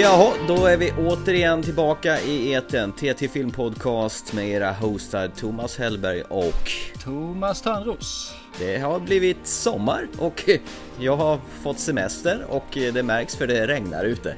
Jaha, då är vi återigen tillbaka i eten TT Film Podcast med era hostar Thomas Hellberg och Thomas Törnros. Det har blivit sommar och jag har fått semester och det märks för det regnar ute.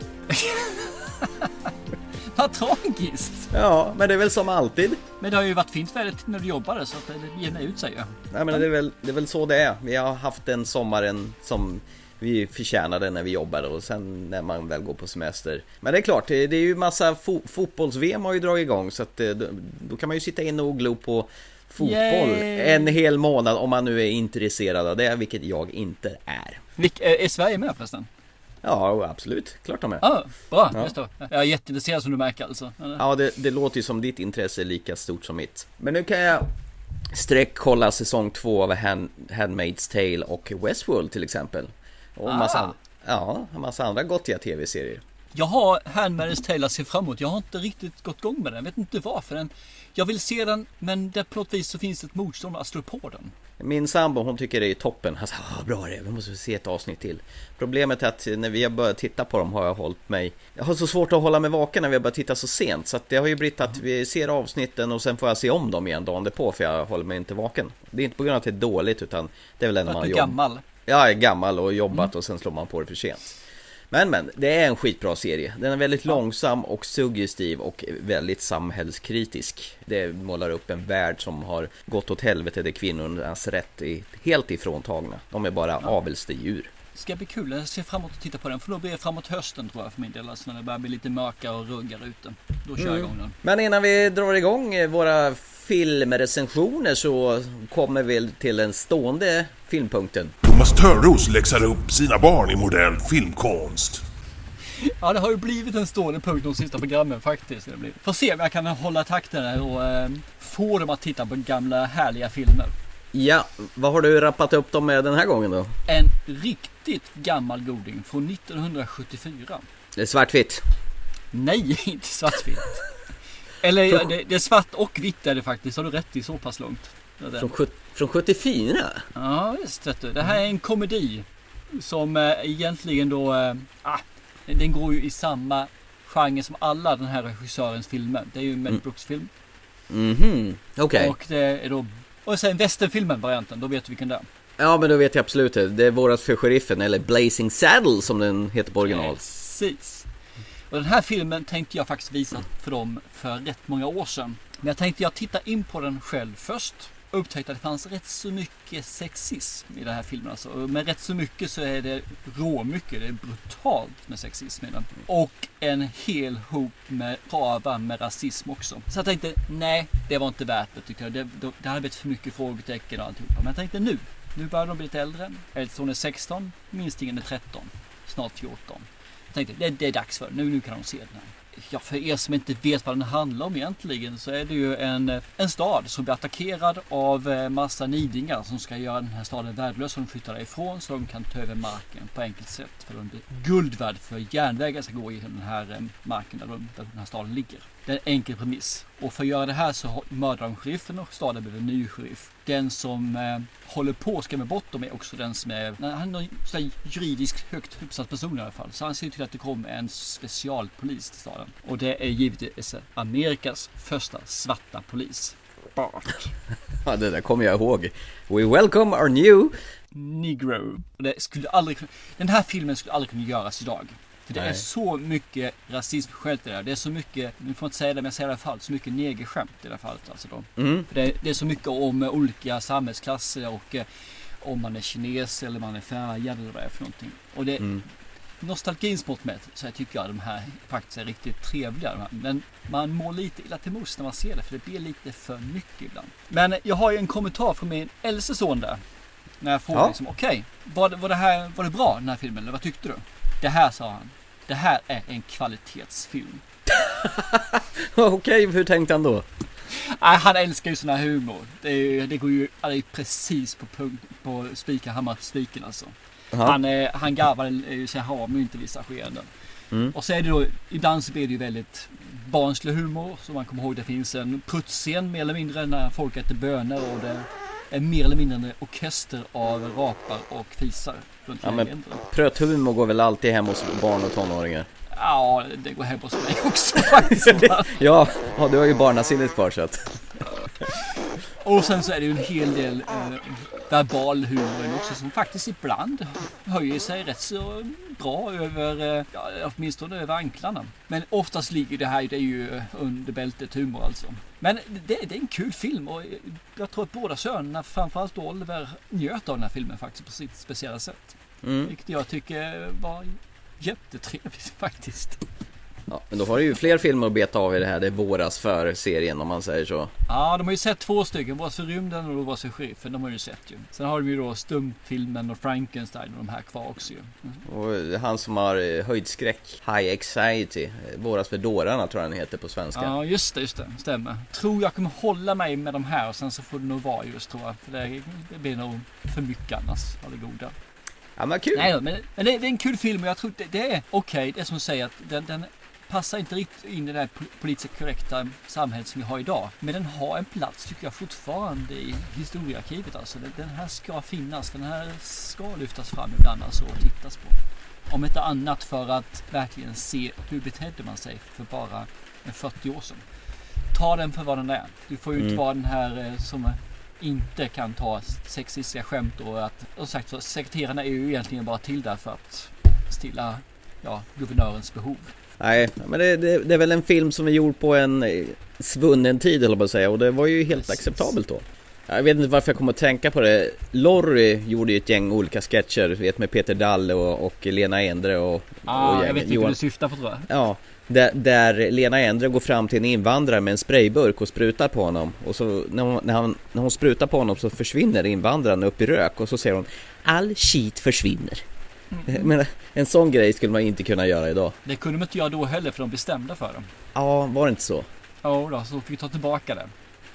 Vad tragiskt! Ja, men det är väl som alltid. Men det har ju varit fint väder när du jobbade så att det jämnar ut sig ju. Nej men det är, väl, det är väl så det är. Vi har haft den sommaren som vi förtjänade när vi jobbade och sen när man väl går på semester. Men det är klart, det, det är ju massa fo fotbolls-VM har ju dragit igång så att då, då kan man ju sitta in och glo på fotboll Yay! en hel månad om man nu är intresserad av det, vilket jag inte är. Vilk, är är Sverige med förresten? Ja, absolut. Klart de är. Ah, bra. Ja. Just då. Jag är jätteintresserad som du märker alltså. Eller? Ja, det, det låter ju som ditt intresse är lika stort som mitt. Men nu kan jag sträckkolla säsong två av Hand, Handmaid's Tale och Westworld till exempel. Och en massa, Ah. ja, en massa andra gottiga tv-serier. Jag har Handmaid's Tale att se fram emot. Jag har inte riktigt gått igång med den. Jag vet inte varför. Den, jag vill se den men det på något vis så finns det ett motstånd att slå på den. Min sambo hon tycker det är toppen. Han säger ah, bra det vi måste se ett avsnitt till. Problemet är att när vi har börjat titta på dem har jag hållit mig... Jag har så svårt att hålla mig vaken när vi har börjat titta så sent. Så att det har ju blivit att vi ser avsnitten och sen får jag se om dem igen dagen på för jag håller mig inte vaken. Det är inte på grund av att det är dåligt utan det är väl att man du är gammal. Jag är gammal och jobbat och sen slår man på det för sent. Men men, det är en skitbra serie. Den är väldigt långsam och suggestiv och väldigt samhällskritisk. Det målar upp en värld som har gått åt helvete där kvinnornas rätt är helt ifråntagna. De är bara avelsdjur. Ska bli kul. Jag ser fram emot att titta på den. För då blir det framåt hösten tror jag för min del. Alltså när det börjar bli lite mörkare och ruggare ute. Då kör jag igång den. Men innan vi drar igång eh, våra filmrecensioner så kommer vi till den stående filmpunkten. Thomas Törnros läxar upp sina barn i modern filmkonst. Ja, det har ju blivit en stående punkt de sista programmen faktiskt. Det blir. Får se om jag kan hålla takten här och eh, få dem att titta på gamla härliga filmer. Ja, vad har du rappat upp dem med den här gången då? En riktigt gammal goding från 1974. Det är svartvitt. Nej, inte svartvitt. Eller ja, det, det är svart och vitt är det faktiskt. Har du rätt i så pass långt? Från, från 74? Ja, visst vet du. Det här är en komedi. Som eh, egentligen då... Eh, ah, den går ju i samma genre som alla den här regissörens filmer. Det är ju en Mel Mm. Brooks film. Mhm, okej. Och det är då... Och sen westernfilmen varianten. Då vet du vilken det är. Ja men då vet jag absolut det. Det är vårat för sheriffen, eller Blazing Saddle som den heter på original. Precis. Och den här filmen tänkte jag faktiskt visa för dem för rätt många år sedan. Men jag tänkte jag titta in på den själv först. Och upptäckte att det fanns rätt så mycket sexism i den här filmen. Alltså. Med rätt så mycket så är det råmycket. Det är brutalt med sexism i den. Och en hel hop med rava med rasism också. Så jag tänkte, nej, det var inte värt det tyckte jag. Det, det, det hade blivit för mycket frågetecken och alltihopa. Men jag tänkte nu, nu börjar de bli lite äldre. Eldson är 16, minstingen är 13, snart 14. Jag tänkte det, det är dags för nu, nu kan de se den här. Ja, för er som inte vet vad den handlar om egentligen så är det ju en, en stad som blir attackerad av eh, massa nidingar som ska göra den här staden värdelös. Så de flyttar därifrån så de kan ta över marken på enkelt sätt. För de blir guld värd för järnvägen ska gå i den här eh, marken där, de, där den här staden ligger. Det är en enkel premiss. Och för att göra det här så mördar de sheriffen och staden behöver en ny sheriff. Den som eh, håller på att skrämma bort dem är också den som är, han är där juridiskt högt uppsatt person i alla fall. Så han ser till att det kommer en specialpolis till staden. Och det är givetvis Amerikas första svarta polis. Bart. Ja det där kommer jag ihåg. We welcome our new... Negro. Det skulle aldrig, den här filmen skulle aldrig kunna göras idag. För det är Nej. så mycket rasism skämt i det där. Det är så mycket, nu får jag inte säga det men jag säger det i alla fall, så mycket negerskämt i det här fallet. Alltså då. Mm. För det, det är så mycket om eh, olika samhällsklasser och eh, om man är kines eller man är färgad eller vad det är för någonting. Och det, Mm. nostalgins mått mätt så tycker jag de här faktiskt är riktigt trevliga. här. Men man mår lite illa till mos när man ser det för det blir lite för mycket ibland. Men jag har ju en kommentar från min äldste son där. När jag frågade Ja. liksom, okej, var, det- var, det här, var det bra den här filmen eller vad tyckte du? Det här sa han. Det här är en kvalitetsfilm. Okej, hur tänkte han då? Nej, han älskar ju sån här humor. Det, är, det går ju det är precis på punkt, på spika, alltså. Jaha. Han, eh, han garvar eh, sig har ju inte vissa skeenden. Mm. Och så är det då, ibland så blir det ju väldigt barnslig humor. Så man kommer ihåg det finns en pruttscen mer eller mindre när folk äter bönor och det en mer eller mindre en orkester av rapar och fisar runt Ja, men-. Pröthumor går väl alltid hem hos barn och tonåringar? Ja, det går hem hos mig också faktiskt. Ja, ja du har ju barnasinnet kvar så att... Och sen så är det ju en hel del eh, verbal humor också som faktiskt ibland höjer sig rätt så bra över, eh, ja, åtminstone över anklarna. Men oftast ligger det här, det är ju under bältet humor alltså. Men det, det är en kul film och jag tror att båda sönerna, framförallt Oliver, njöt av den här filmen faktiskt på sitt speciella sätt. Mm. Vilket jag tycker var jättetrevligt faktiskt. Ja, men då har du ju fler filmer att beta av i det här, det är våras för serien om man säger så. Ja, de har ju sett två stycken. Vars för rymden och vars för sheriffen. De har ju sett ju. Sen har de ju då stumfilmen och Frankenstein och de här kvar också ju. Mm. Och han som har eh, höjdskräck, High Anxiety, eh, våras för dårarna tror jag den heter på svenska. Ja, just det, just det. Stämmer. Tror jag kommer hålla mig med de här och sen så får det nog vara just tror jag. För det, det blir nog för mycket annars av det goda. Ja men kul! Nej men, men det, det är en kul film och jag tror det, det är okej. det är som du säger att den, den passar inte riktigt in i det politiskt korrekta samhället som vi har idag. Men den har en plats tycker jag fortfarande i historiearkivet. Alltså. Den, här ska finnas. Den här ska lyftas fram ibland alltså, och tittas på. Om inte annat för att verkligen se hur betedde man sig för bara en 40 år sedan. Ta den för vad den är. Du får ju inte Mm. vara den här eh, som inte kan ta sexistiska skämt och att, och sagt så, sekreterarna är ju egentligen bara till där för att stilla ja, guvernörens behov. Nej, men det, det, det är väl en film som är gjord på en eh, svunnen tid eller att säga och det var ju helt Precis. acceptabelt då. Jag vet inte varför jag kommer att tänka på det. Lorry gjorde ju ett gäng olika sketcher, vet med Peter Dalle och, och Lena Endre och, Ah, och jag vet vilken Johan- du syftar på tror jag. Ja, där, där Lena Endre går fram till en invandrare med en sprayburk och sprutar på honom. Och så när hon, när, han, när hon sprutar på honom så försvinner invandraren upp i rök och så säger hon All skit försvinner. Men en sån grej skulle man inte kunna göra idag. Det kunde de inte göra då heller för de bestämde för dem. Ja, var det inte så? Ja, då, så fick vi ta tillbaka det.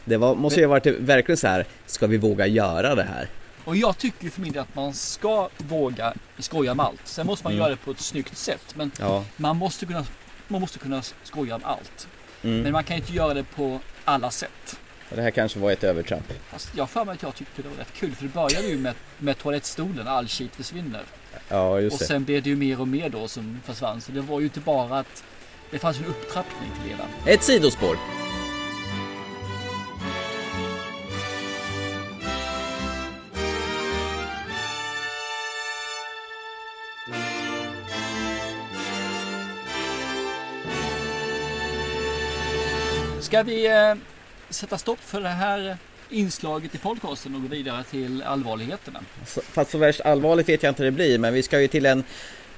Det var, måste ju ha varit verkligen så här, ska vi våga göra det här? Och jag tycker för min del att man ska våga skoja med allt. Sen måste man Mm. göra det på ett snyggt sätt. Men Ja. man måste kunna, man måste kunna skoja med allt. Mm. Men man kan inte göra det på alla sätt. Och Det här kanske var ett övertramp. Fast jag för mig att jag tyckte det var rätt kul. För det började ju med, med toalettstolen, all skit försvinner. Ja, Och just det. sen blev det ju mer och mer då som försvann. Så det var ju inte bara att det fanns en upptrappning till det hela. Ett sidospår. Ska vi eh, sätta stopp för det här inslaget i podcasten och gå vidare till allvarligheterna? Så- Fast så värst allvarligt vet jag inte det blir, men vi ska ju till en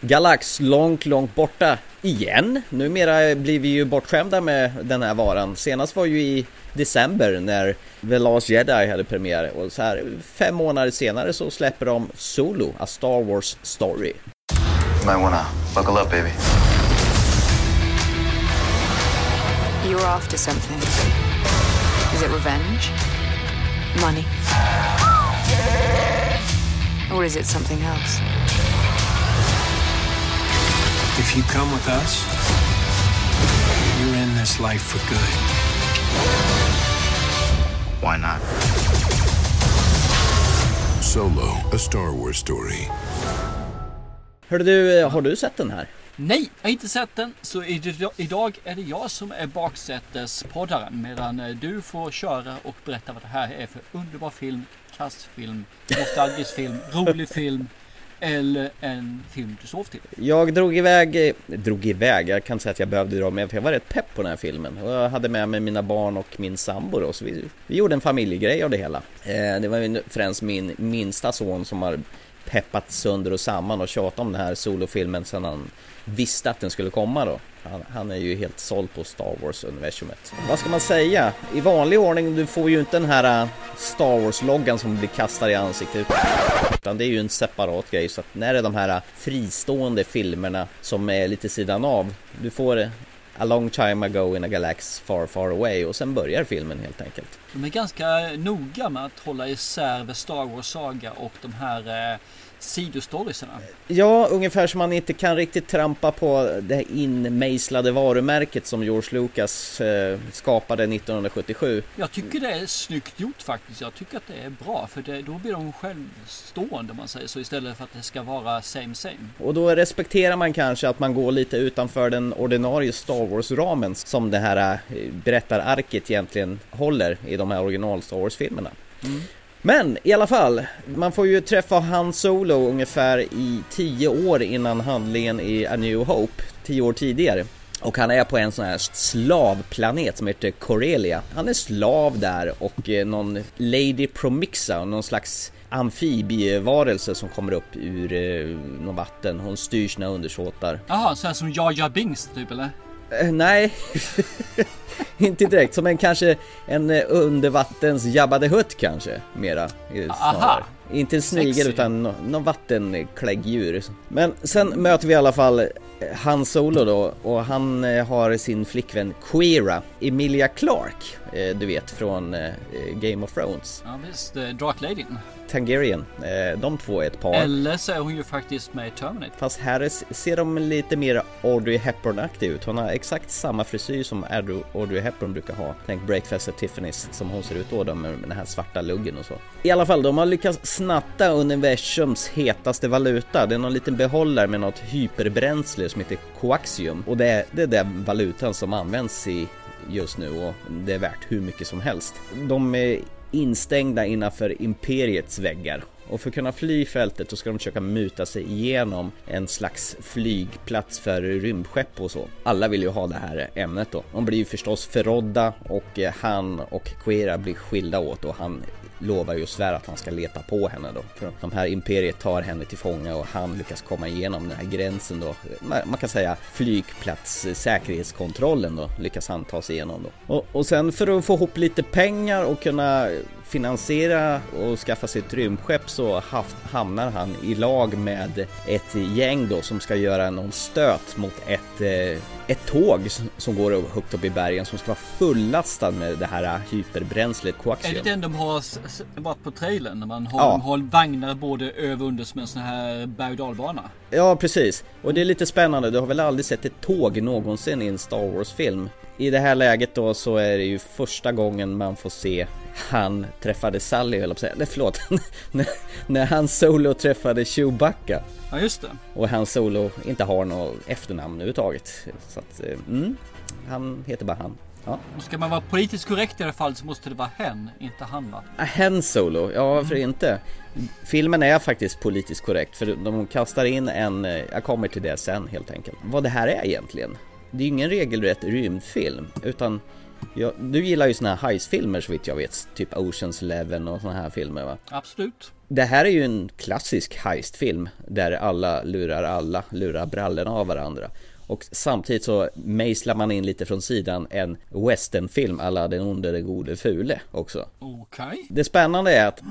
galax långt, långt borta igen. Numera blir vi ju bortskämda med den här varan. Senast var ju i december när The Last Jedi hade premiär och så här fem månader senare så släpper de Solo, A Star Wars Story. You might wanna buckle up, baby. You're after something. Is it revenge? Money? Or is it something else? If you come with us, you're in this life for good. Why not? Solo, a Star Wars story. Hörde du, har du sett den här? Nej, jag har inte sett den. Så id- idag är det jag som är baksätespoddaren. Medan eh, du får köra och berätta vad det här är för underbar film, kassfilm, nostalgisk film, rolig film. Eller en film du sov till. Jag drog iväg, eh, drog iväg, jag kan inte säga att jag behövde dra med för jag var rätt pepp på den här filmen. Och jag hade med mig mina barn och min sambo då, så vi, vi gjorde en familjegrej av det hela. Eh, det var främst min minsta son som har peppat sönder och samman och tjatat om den här solofilmen sedan han visste att den skulle komma då. Han, han är ju helt såld på Star Wars-universumet. Vad ska man säga? I vanlig ordning, du får ju inte den här äh, Star Wars-loggan som blir kastad i ansiktet. Utan det är ju en separat grej så att när det är de här äh, fristående filmerna som är lite sidan av Du får äh, A long time ago in a galax far far away och sen börjar filmen helt enkelt De är ganska noga med att hålla isär The Star Wars Saga och de här eh, sidostoriesarna. Ja, ungefär som man inte kan riktigt trampa på det här inmejslade varumärket som George Lucas eh, skapade 1977. Jag tycker det är snyggt gjort faktiskt. Jag tycker att det är bra för det, då blir de självstående om man säger så istället för att det ska vara same same. Och då respekterar man kanske att man går lite utanför den ordinarie Star Wars-ramen som det här eh, berättararket egentligen håller i de här original Star Wars-filmerna. Men i alla fall, man får ju träffa Han Solo ungefär i tio år innan handlingen i A New Hope, tio år tidigare. Och han är på en sån här slavplanet som heter Corelia. Han är slav där och eh, någon Lady Promixa, någon slags amfibievarelse som kommer upp ur eh, någon vatten. Hon styr sina undersåtar. Jaha, så här som Jar Jar Binks typ eller? Eh, nej, inte direkt. Som en kanske en eh, undervattens Jabba the Hutt kanske, mera. eh, Aha. Inte en snigel Sexy. utan nå- någon vattenkläggdjur. Men sen möter vi i alla fall Han Solo då och han har sin flickvän Queera, Emilia Clarke, eh, du vet från eh, Game of Thrones. Ja visst, eh, Drakladyn. Eh, de två är ett par. Eller så är hon ju faktiskt med i Terminator. Fast här är- ser de lite mer Audrey Hepburn-aktig ut. Hon har exakt samma frisyr som Audrey- Hepburn brukar ha. Tänk Breakfast at Tiffany's som hon ser ut då, då med den här svarta luggen och så. I alla fall, de har lyckats snatta universums hetaste valuta. Det är någon liten behållare med något hyperbränsle som heter coaxium. Och det är, det är den valutan som används i just nu och det är värt hur mycket som helst. De är instängda innanför imperiets väggar och för att kunna fly fältet så ska de försöka muta sig igenom en slags flygplats för rymdskepp och så. Alla vill ju ha det här ämnet då. De blir ju förstås förrådda och eh, han och Quera blir skilda åt och han lovar ju och svär att han ska leta på henne då. För de här imperiet tar henne till fånga och han lyckas komma igenom den här gränsen då. Man kan säga flygplats säkerhetskontrollen då lyckas han ta sig igenom då. Och, och sen för att få ihop lite pengar och kunna finansiera och skaffa sig ett rymdskepp så haft, hamnar han i lag med ett gäng då som ska göra någon stöt mot ett, eh, ett tåg som- går högt upp i bergen som ska vara fullastad med det här hyperbränslet Är coaxium. det den de har varit på trailern? När man har, Ja. har vagnar både över och under som en sån här berg och dalbana? Ja, precis. Och det är lite spännande. Du har väl aldrig sett ett tåg någonsin i en Star Wars-film? I det här läget då så är det ju första gången man får se han träffade Sally, höll jag på att säga. Nej, förlåt. när, när han Solo träffade Chewbacca. Ja just det. Och han Solo inte har något efternamn överhuvudtaget. Så att, eh, mm, han heter bara han. Ja. Ska man vara politiskt korrekt i alla fall så måste det vara hen, inte han va? Ah, Han Solo, ja varför inte? Filmen är faktiskt politiskt korrekt för de kastar in en, eh, jag kommer till det sen helt enkelt. Vad det här är egentligen. Det är ju ingen regelrätt rymdfilm utan ja, du gillar ju såna här heistfilmer så vitt jag vet, typ Oceans Eleven och såna här filmer va? Absolut. Det här är ju en klassisk heistfilm där alla lurar alla, lurar brallorna av varandra. Och samtidigt så mejslar man in lite från sidan en westernfilm alla den onde, den gode, fule också. Okej. Det spännande är att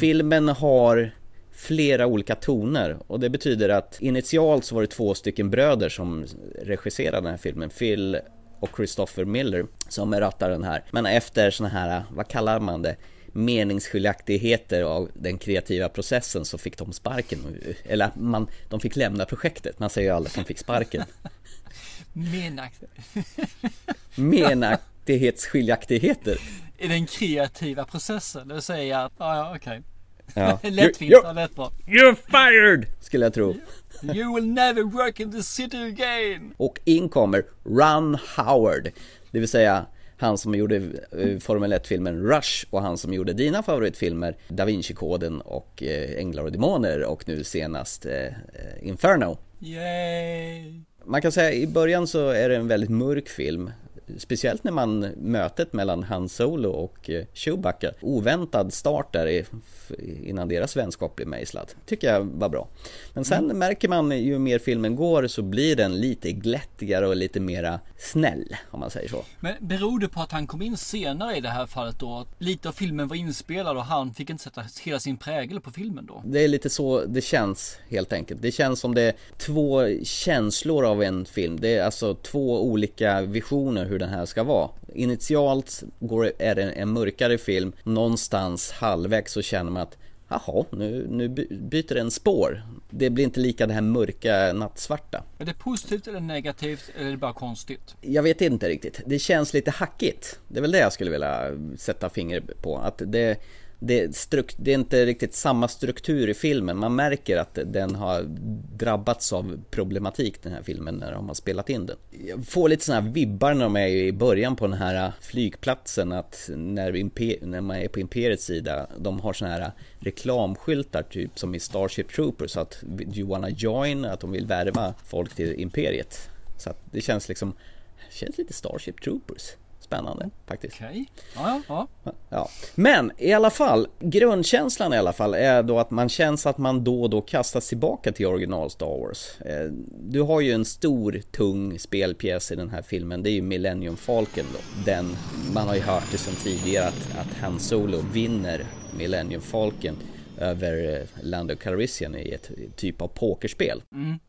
filmen har flera olika toner och det betyder att initialt så var det två stycken bröder som regisserade den här filmen, Phil och Christopher Miller som rattar den här. Men efter såna här, vad kallar man det? Meningsskiljaktigheter av den kreativa processen så fick de sparken. Eller man, de fick lämna projektet. Man säger ju aldrig att de fick sparken. Menaktighetsskiljaktigheter. I den kreativa processen, det vill säga att, ja ja okej. Ja. Lättfint, You- ja, lätt bra. You're fired! Skulle jag tro. You will never work in the city again. Och in kommer Ron Howard, det vill säga han som gjorde eh, Formel 1-filmen Rush och han som gjorde dina favoritfilmer Da Vinci-koden och eh, Änglar och Demoner och nu senast eh, Inferno. Yay. Man kan säga i början så är det en väldigt mörk film Speciellt när man mötet mellan Han Solo och eh, Chewbacca Oväntad start där innan deras vänskap blir mejslad Tycker jag var bra Men sen märker man ju mer filmen går så blir den lite glättigare och lite mera snäll om man säger så Men beror det på att han kom in senare i det här fallet då? Lite av filmen var inspelad och han fick inte sätta hela sin prägel på filmen då? Det är lite så det känns helt enkelt. Det känns som det är två känslor av en film. Det är alltså två olika visioner hur den här ska vara. Initialt går, är det en mörkare film. Någonstans halvvägs så känner man att jaha, nu, nu by- byter den spår. Det blir inte lika det här mörka nattsvarta. Är det positivt eller negativt eller är det bara konstigt? Jag vet inte riktigt. Det känns lite hackigt. Det är väl det jag skulle vilja sätta fingret på. Att det, det, struk- det är inte riktigt samma struktur i filmen. Man märker att den har drabbats av problematik den här filmen när de har spelat in den. Jag får lite sådana här vibbar när de är i början på den här flygplatsen att när, imper- när man är på Imperiets sida, de har sådana här reklamskyltar typ som i Starship Troopers att do you wanna join? Att de vill värva folk till Imperiet. Så att det känns liksom, känns lite Starship Troopers. Spännande faktiskt. Okej. Ja, ja, ja. Ja. Men i alla fall, grundkänslan i alla fall är då att man känns att man då och då kastas tillbaka till original Star Wars. Eh, Du har ju en stor, tung spelpjäs i den här filmen, det är ju Millennium Falcon då. Den, man har ju hört det sedan tidigare att, att Han Solo vinner Millennium Falcon över eh, Lando Calrissian i ett typ av pokerspel.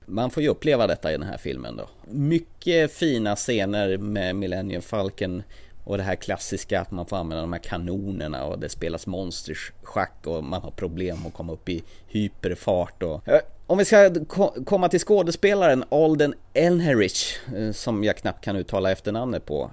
Man får ju uppleva detta i den här filmen då. Mycket fina scener med Millennium Falcon och det här klassiska att man får använda de här kanonerna och det spelas monsterschack och man har problem att komma upp i hyperfart och... Eh, Om vi ska ko- komma till skådespelaren Alden Ehrenreich, eh, som jag knappt kan uttala efternamnet på.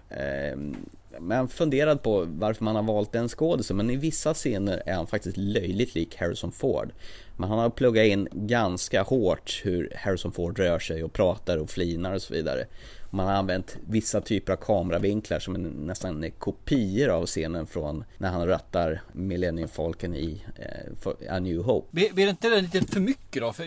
Man funderat på varför man har valt den skådisen, men i vissa scener är han faktiskt löjligt lik Harrison Ford. Men han har pluggat in ganska hårt hur Harrison Ford rör sig och pratar och flinar och så vidare. Man har använt vissa typer av kameravinklar som är nästan är kopior av scenen från när han rattar Millennium Falcon i eh, A New Hope. Blir blir det inte det lite för mycket då? För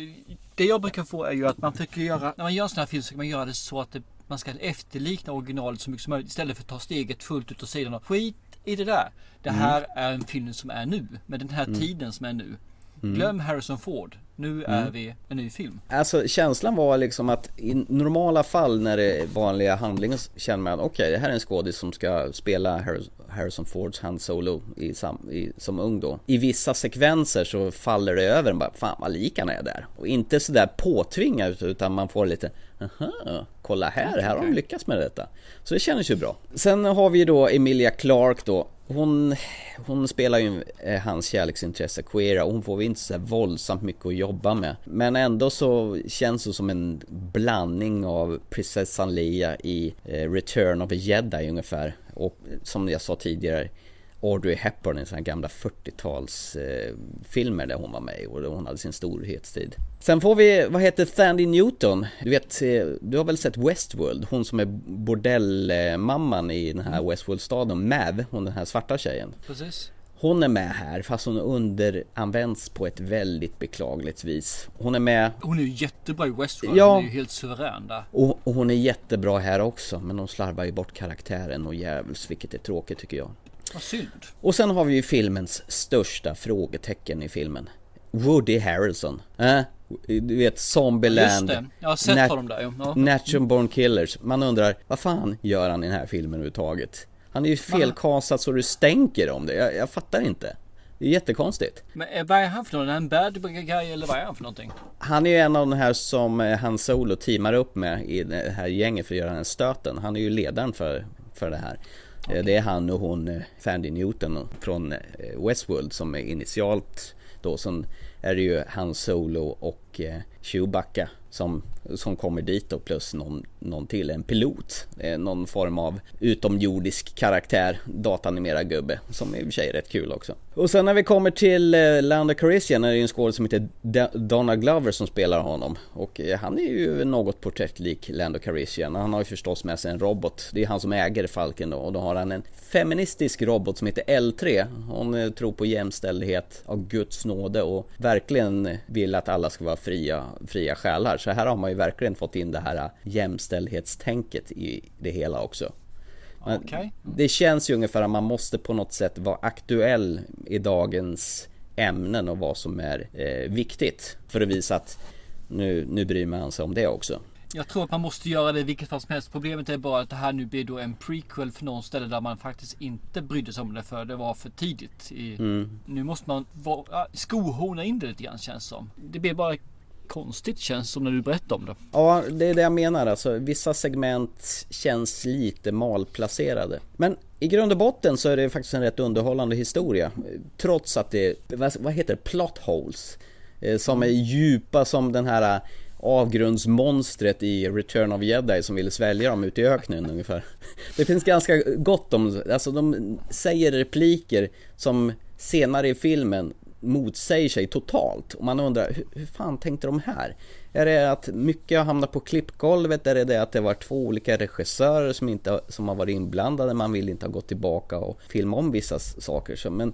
det jag brukar få är ju att man försöker göra, när man gör sådana här filmer så ska man göra det så att det, man ska efterlikna originalet så mycket som möjligt istället för att ta steget fullt ut och säga något skit i det där. Det här är en film som är nu, med den här tiden som är nu. Glöm Harrison Ford. Nu är vi en ny film. Alltså känslan var liksom att i normala fall när det är vanliga handlingar så känner man okej det här är en skådis som ska spela Harris- Harrison Fords Han Solo i sam, i, som ung då. I vissa sekvenser så faller det över en bara fan vad lik han är där. Och inte sådär påtvingat utan man får lite aha, kolla här, här har de lyckats med detta. Så det känns ju bra. Sen har vi då Emilia Clarke då. Hon, hon spelar ju eh, hans kärleksintresse Queera och hon får ju inte så våldsamt mycket att jobba med. Men ändå så känns det som en blandning av prinsessan Leia i eh, Return of a Jedi ungefär. Och som jag sa tidigare Audrey Hepburn i sådana gamla 40-tals eh, filmer där hon var med och hon hade sin storhetstid. Sen får vi, vad heter Sandy Newton? Du vet, eh, du har väl sett Westworld? Hon som är bordellmamman i den här Westworld-staden, Mav, hon den här svarta tjejen. Precis. Hon är med här fast hon underanvänds på ett väldigt beklagligt vis. Hon är med Hon är ju jättebra i Westworld. Ja. Hon är ju helt suverän där. och, och hon är jättebra här också men de slarvar ju bort karaktären och djävuls vilket är tråkigt tycker jag. Vad synd. Och sen har vi ju filmens största frågetecken i filmen. Woody Harrelson. Äh? Du vet Just Zombieland. det. Jag har sett Nat- honom där. Ja. Natural Born Killers. Man undrar, vad fan gör han i den här filmen överhuvudtaget? Han är ju felkastat så du stänker om det. Jag, jag fattar inte. Det är jättekonstigt. Men eh, vad är han för någon? Är han bad guy eller vad är han för någonting? Han är ju en av de här som eh, Han Solo teamar upp med i det här gänget för att göra den här stöten. Han är ju ledaren för, för det här. Eh, Det är han och hon, Fandy Newton från Westworld som är initialt då. Sen är det ju Han Solo och Chewbacca som, som kommer dit då plus någon, någon till, en pilot. Eh, någon form av utomjordisk karaktär, datanimerad gubbe som i och för sig är rätt kul också. Och sen när vi kommer till eh, Land Lando Carissian är det ju en skådespelare som heter Donna Glover som spelar honom. Och eh, han är ju något porträttlik Lando Calrissian. Han har ju förstås med sig en robot. Det är han som äger Falken då. Och då har han en feministisk robot som heter L3. Hon tror på jämställdhet av Guds nåde och verkligen vill att alla ska vara fria, fria själar. Så här har man ju verkligen fått in det här jämställdhetstänket i det hela också. Okej. Det känns ju ungefär att man måste på något sätt vara aktuell i dagens ämnen och vad som är eh, viktigt för att visa att nu, nu bryr man sig om det också. Jag tror att man måste göra det i vilket fall som helst. Problemet är bara att det här nu blir då en prequel för någon ställe där man faktiskt inte brydde sig om det för det var för tidigt. I, Nu måste man vara, skohorna in det lite grann känns som. Det blir bara konstigt känns som när du berättar om det. Ja, det är det jag menar alltså. Vissa segment känns lite malplacerade. Men i grund och botten så är det faktiskt en rätt underhållande historia. Trots att det, vad vad heter det, plot holes. Eh, som är djupa som den här eh, avgrundsmonstret i Return of Jedi som ville svälja dem ute i öknen ungefär. Det finns ganska gott om, alltså de säger repliker som senare i filmen motsäger sig totalt. Och man undrar, hur, hur fan tänkte de här? Är det att mycket har hamnat på klippgolvet? Är det det att det var två olika regissörer som, inte, som har varit inblandade? Man vill inte ha gått tillbaka och filma om vissa saker. Så, men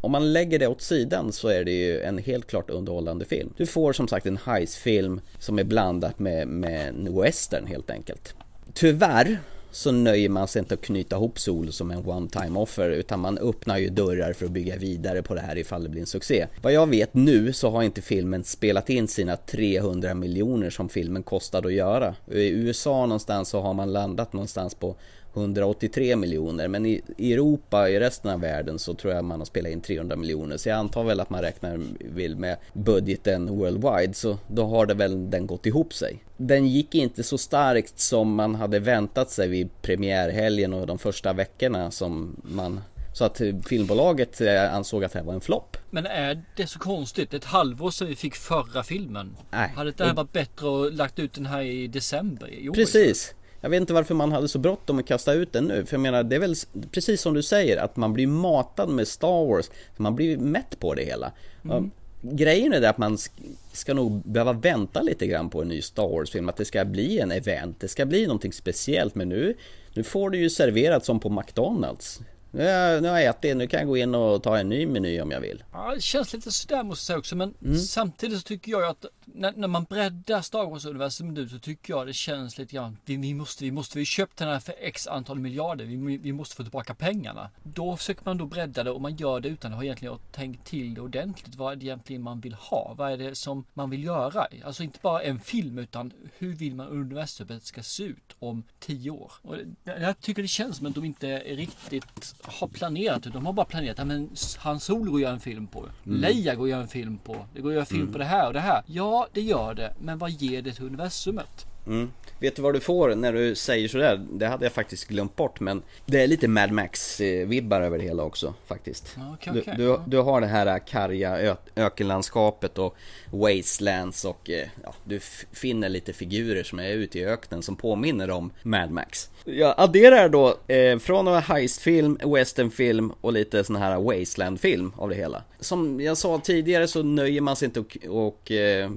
om man lägger det åt sidan så är det ju en helt klart underhållande film. Du får som sagt en heistfilm som är blandat med, med en western helt enkelt. Tyvärr så nöjer man sig inte att knyta ihop Solo som en one time offer utan man öppnar ju dörrar för att bygga vidare på det här ifall det blir en succé. Vad jag vet nu så har inte filmen spelat in sina 300 miljoner som filmen kostade att göra. I USA någonstans så har man landat någonstans på 183 miljoner men i Europa, i resten av världen så tror jag man har spelat in 300 miljoner så jag antar väl att man räknar vill med budgeten worldwide så då har det väl den gått ihop sig. Den gick inte så starkt som man hade väntat sig vid premiärhelgen och de första veckorna som man så att filmbolaget eh, ansåg att det här var en flopp. Men är det så konstigt? Ett halvår sedan vi fick förra filmen. Nej. Hade det här varit bättre att lagt ut den här i december i år? Precis. Jag vet inte varför man hade så bråttom att kasta ut den nu. För jag menar, det är väl precis som du säger att man blir matad med Star Wars. Man blir mätt på det hela. Ja, Grejen är det att man sk- ska nog behöva vänta lite grann på en ny Star Wars-film. Att det ska bli en event, det ska bli någonting speciellt. Men nu, nu får det ju serverat som på McDonalds. Nu har jag, nu har jag ätit, nu kan jag gå in och ta en ny meny om jag vill. Ja, det känns lite sådär måste jag säga också. Men Mm. samtidigt så tycker jag att när, när man breddar Star Wars-universum nu så tycker jag det känns lite grann. Vi, vi måste, vi måste, vi köpt den här för x antal miljarder. Vi, vi måste få tillbaka pengarna. Då försöker man då bredda det och man gör det utan att ha egentligen tänkt till det ordentligt. Vad är det egentligen man vill ha? Vad är det som man vill göra? Alltså inte bara en film utan hur vill man universumet ska se ut om tio år? Och jag tycker det känns som att de inte riktigt har planerat. De har bara planerat, ja men Han Solo går att göra en film på. Leia går att göra en film på. Det går att göra film på det här och det här. Ja, det gör det. Men vad ger det till universumet? Mm. Vet du vad du får när du säger sådär? Det hade jag faktiskt glömt bort men det är lite Mad Max-vibbar över det hela också faktiskt. Ja, okej, du, du, du har det här karga ö- ökenlandskapet och wastelands och eh, ja, du finner lite figurer som är ute i öknen som påminner om Mad Max. Jag adderar då eh, från en heistfilm, westernfilm och lite sån här wastelandfilm av det hela. Som jag sa tidigare så nöjer man sig inte och, och eh,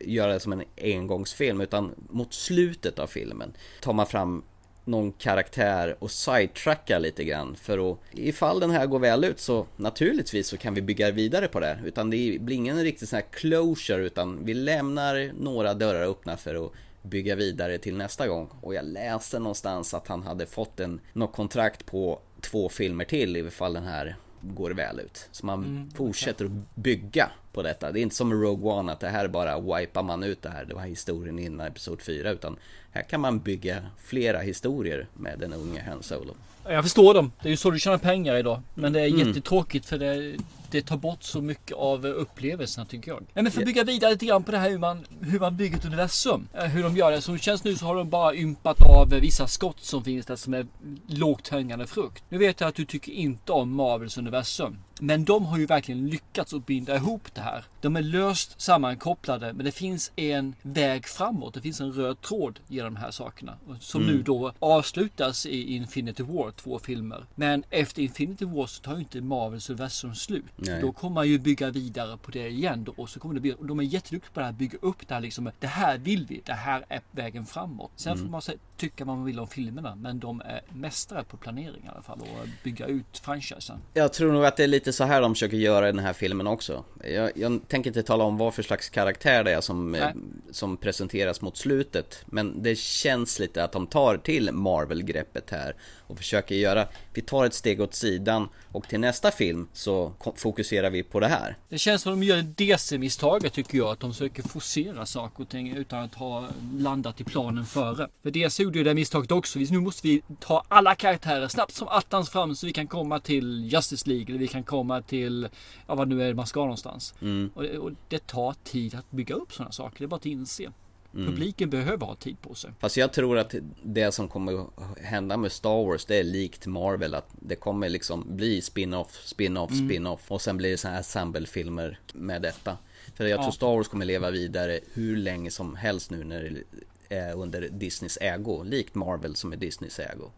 göra det som en engångsfilm utan mot slutet av filmen tar man fram någon karaktär och sidetracka lite grann för att ifall den här går väl ut så naturligtvis så kan vi bygga vidare på det. Utan det blir ingen riktig sån här closure utan vi lämnar några dörrar öppna för att bygga vidare till nästa gång. Och jag läste någonstans att han hade fått en något kontrakt på två filmer till ifall den här går väl ut. Så man fortsätter att bygga på detta. Det är inte som Rogue One att det här bara wipar man ut det här. Det var historien innan Episod 4 utan här kan man bygga flera historier med den unge Han Solo. Jag förstår dem. Det är ju så du tjänar pengar idag. Men det är jättetråkigt för det, det tar bort så mycket av upplevelserna tycker jag. Men för att bygga vidare lite grann på det här hur man, hur man bygger ett universum. Eh, Hur de gör det. Som det känns nu så har de bara ympat av vissa skott som finns där som är lågt hängande frukt. Nu vet jag att du tycker inte om Marvels universum. Men de har ju verkligen lyckats att binda ihop det här. De är löst sammankopplade men det finns en väg framåt. Det finns en röd tråd genom de här sakerna. Som nu då avslutas i Infinity War, två filmer. Men efter Infinity War så tar ju inte Marvels universum slut. Nej. Då kommer man ju bygga vidare på det igen. Då, och så kommer det bli, och de är jätteduktiga på det här, bygga upp det här liksom. Det här vill vi, det här är vägen framåt. Sen får man se, tycka vad man vill om filmerna. Men de är mästare på planering i alla fall och bygga ut franchisen. Jag tror nog att det är lite så här de försöker göra i den här filmen också. Jag, jag tänker inte tala om vad för slags karaktär det är som eh, Nej. som presenteras mot slutet. Men det känns lite att de tar till Marvel-greppet här och försöker göra, vi tar ett steg åt sidan och till nästa film så fokuserar vi på det här. Det känns som att de gör DC-misstaget tycker jag. Att de försöker forcera saker och ting utan att ha landat i planen före. För DC gjorde ju det misstaget också. Nu måste vi ta alla karaktärer snabbt som attans fram så vi kan komma till Justice League. Eller vi kan komma till, ja vad nu är man ska någonstans. Och, det, och det tar tid att bygga upp sådana saker. Det är bara att inse. Publiken behöver ha tid på sig. Fast jag tror att det som kommer hända med Star Wars det är likt Marvel att det kommer liksom bli spin-off, spin-off, spin-off och sen blir det så här sample-filmer med detta. För jag tror Star Wars kommer leva vidare hur länge som helst nu när det är under Disneys ägo, likt Marvel som är Disneys ägo.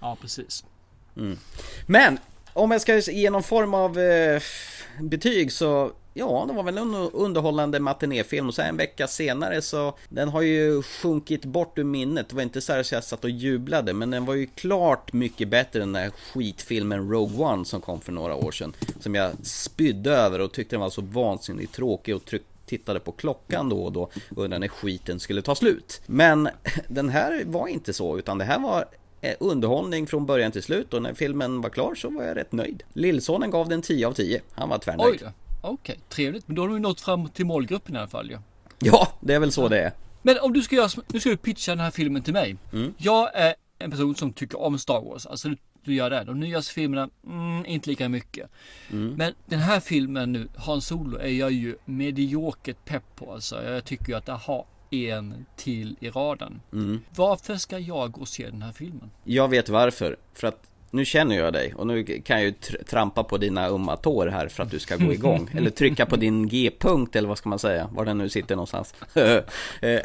Ja, precis. Men om jag ska ge någon form av eh, betyg så Ja, det var väl en underhållande matinéfilm och så en vecka senare så Den har ju sjunkit bort ur minnet. Det var inte så här så jag satt och jublade men den var ju klart mycket bättre än den där skitfilmen Rogue One som kom för några år sedan. Som jag spydde över och tyckte den var så vansinnigt tråkig och tryck tittade på klockan då och då och undrade när skiten skulle ta slut. Men den här var inte så utan det här var eh, underhållning från början till slut och när filmen var klar så var jag rätt nöjd. Lillsonen gav den 10 av 10. Han var Oj tvärnöjd. då. Okej, trevligt. Men då har du nått fram till målgruppen i alla fall ju. Ja, det är väl så det är. Men om du ska göra, nu ska du pitcha den här filmen till mig. Jag är en person som tycker om Star Wars. Alltså du, gör det. De nyaste filmerna, mm, inte lika mycket. Men den här filmen nu, Han Solo, är jag ju mediokert pepp på. Alltså jag tycker ju att det har en till i raden. Varför ska jag gå och se den här filmen? Jag vet varför. För att nu känner jag dig och nu kan jag ju tr- trampa på dina ömma tår här för att du ska gå igång. eller trycka på din G-punkt eller vad ska man säga, var den nu sitter någonstans. Eh,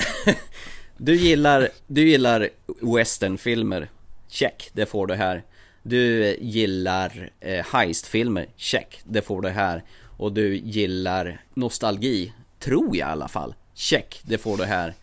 du gillar, du gillar westernfilmer, check, det får du här. Du gillar eh, heistfilmer, check, det får du här. Och du gillar nostalgi, tror jag i alla fall, check, det får du här.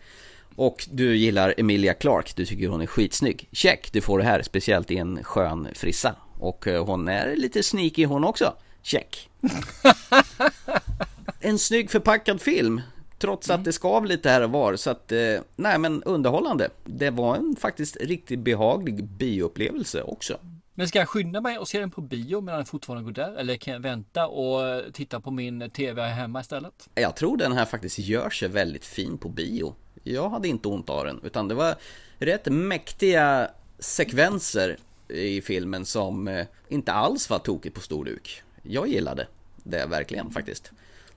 Och du gillar Emilia Clarke, du tycker hon är skitsnygg. Check, du får det här, speciellt i en skön frissa. Och eh, hon är lite sneaky hon också. Check. en snygg förpackad film. Trots att det skav lite här och var. Så att, eh, nej men underhållande. Det var en faktiskt riktigt behaglig bioupplevelse också. Men ska jag skynda mig och se den på bio medan den fortfarande går där? Eller kan jag vänta och titta på min TV hemma istället? Jag tror den här faktiskt gör sig väldigt fin på bio. Jag hade inte ont av den, utan det var rätt mäktiga sekvenser i filmen som eh, inte alls var tokigt på stor duk. Jag gillade det verkligen faktiskt.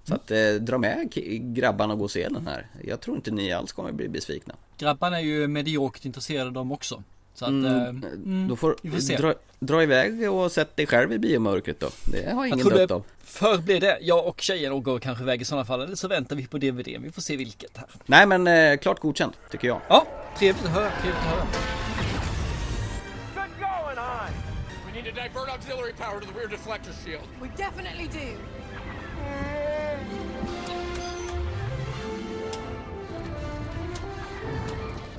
Så att eh, dra med grabbarna och gå och se den här. Jag tror inte ni alls kommer bli besvikna. Grabbarna är ju mediokert intresserade de också. Så att, eh, mm, Då får vi får se. dra, dra iväg och sätt dig själv i biomörkret då. Det har Jag ingen dött av. förr blev det. Jag och tjejen går kanske iväg i sådana fall. Eller så väntar vi på DVD. Vi får se vilket här. Nej men eh, klart godkänt, tycker jag. Ja, trevligt att höra. Trevligt att höra. Need to divert auxiliary power to the rear deflector shield. We definitely do.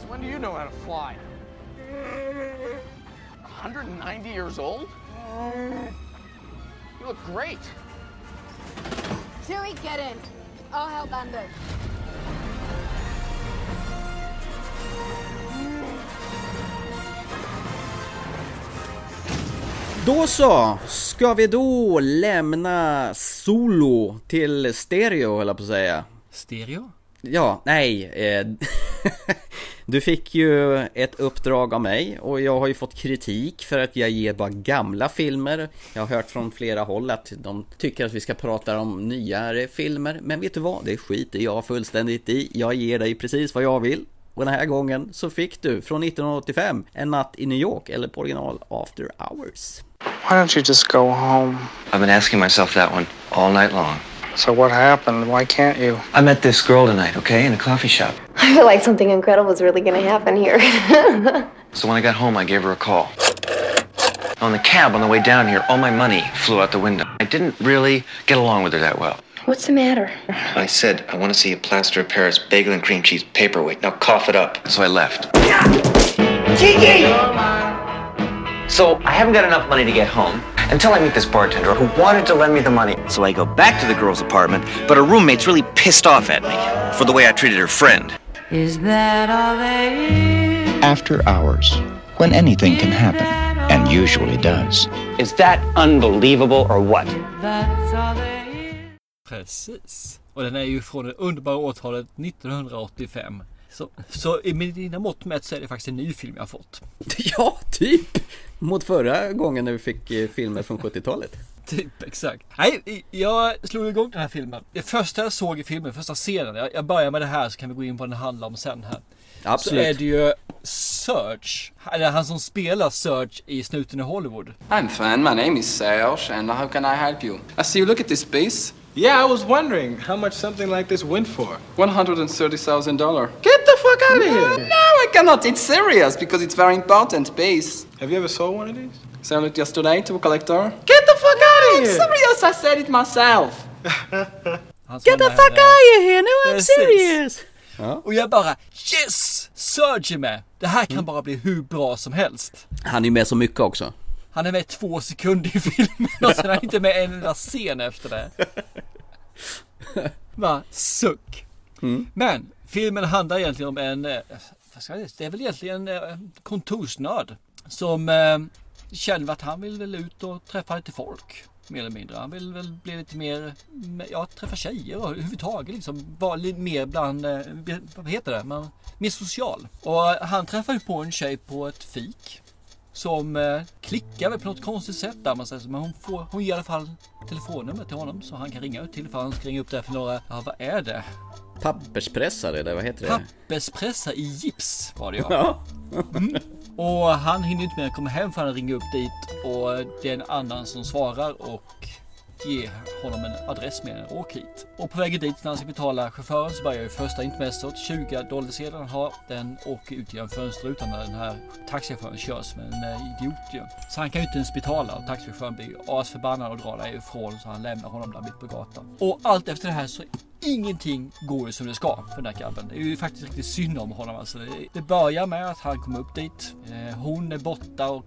When do you know how to fly? 190 years old? You look great. Chewie, get in. I'll help Lando. Då så, ska vi då lämna Solo till stereo höll jag på att säga. Stereo? Ja, nej. Eh, du fick ju ett uppdrag av mig och jag har ju fått kritik för att jag ger bara gamla filmer. Jag har hört från flera håll att de tycker att vi ska prata om nyare filmer. Men vet du vad? Det skiter jag fullständigt i. Jag ger dig precis vad jag vill. Och den här gången så fick du från 1985 En natt i New York eller på original After Hours. Why don't you just go home? I've been asking myself that one all night long. So what happened? Why can't you? I met this girl tonight, okay, in a coffee shop. I feel like something incredible is really going to happen here. So when I got home, I gave her a call. On the cab on the way down here, all my money flew out the window. I didn't really get along with her that well. What's the matter? I said, I want to see a plaster of Paris bagel and cream cheese paperweight. Now cough it up. So I left. So I haven't got enough money to get home, Until I meet this bartender who wanted to lend me the money. So I go back to the girl's apartment, but her roommate's really pissed off at me for the way I treated her friend. Is that all there is? After hours, when anything can happen, and usually does. Is that unbelievable or what? That's all there is. Precis. Och den är ju från det underbara årtalet 1985. Så, så i dina mått mätt så är det faktiskt en ny film jag har fått. Ja, typ! Mot förra gången när vi fick eh, filmer från 70-talet. Typ, exakt. Nej, jag slog igång den här filmen. Det första jag såg i filmen, första scenen. Jag, börjar med det här så kan vi gå in på vad den handlar om sen här. Absolut. Så är det ju Serge. Eller han som spelar Serge i Snuten i Hollywood. I'm fine. My name is Serge, and how can I help you? I see you look at this piece. Yeah, I was wondering how much something like this went for. One hundred and thirty thousand dollars. Get the fuck out of here! No, I cannot. It's serious because it's very important piece. Have you ever sold one of these? Sold it yesterday to a collector. Get the fuck out of It's here! serious. I said it myself. Get the fuck out of here, no I'm serious! Och jag bara yes! Serge är med. Det här Mm. kan bara bli hur bra som helst. Han är med så mycket också. Han är med två sekunder i filmen och sen är han inte med en enda scen efter det. Va, suck. Mm. Men filmen handlar egentligen om en, eh, vad ska jag säga, det är väl egentligen en eh, kontorsnörd. Som eh, känner att han vill väl ut och träffa lite folk. Mer eller mindre. Han vill väl bli lite mer, ja träffa tjejer och överhuvudtaget liksom. Vara lite mer bland, vad heter det, Man, mer social. Och han träffar ju på en tjej på ett fik. Som eh, klickar väl på något konstigt sätt där man säger. Men hon, får, hon ger i alla fall telefonnummer till honom så han kan ringa ut till. För han ska ringa upp där för några, ja vad är det? Papperspressare eller vad heter det? Papperspressar i gips var det ja. Ja. Mm. Och han hinner inte med att komma hem för han ringer upp dit och det är en annan som svarar och ge honom en adress med en åk hit. Och på vägen dit när han ska betala chauffören så börjar ju första intermezzot. 20 dollarsedeln han har. Den åker ut genom fönsterrutan när den här taxichauffören körs som en eh, idiot ju. Så han kan ju inte ens betala och taxichauffören blir ju asförbannad och drar därifrån så han lämnar honom där mitt på gatan. Och allt efter det här så Ingenting går ju som det ska för den här grabben. Det är ju faktiskt riktigt synd om honom. Alltså det, börjar med att han kommer upp dit. Eh, hon är borta och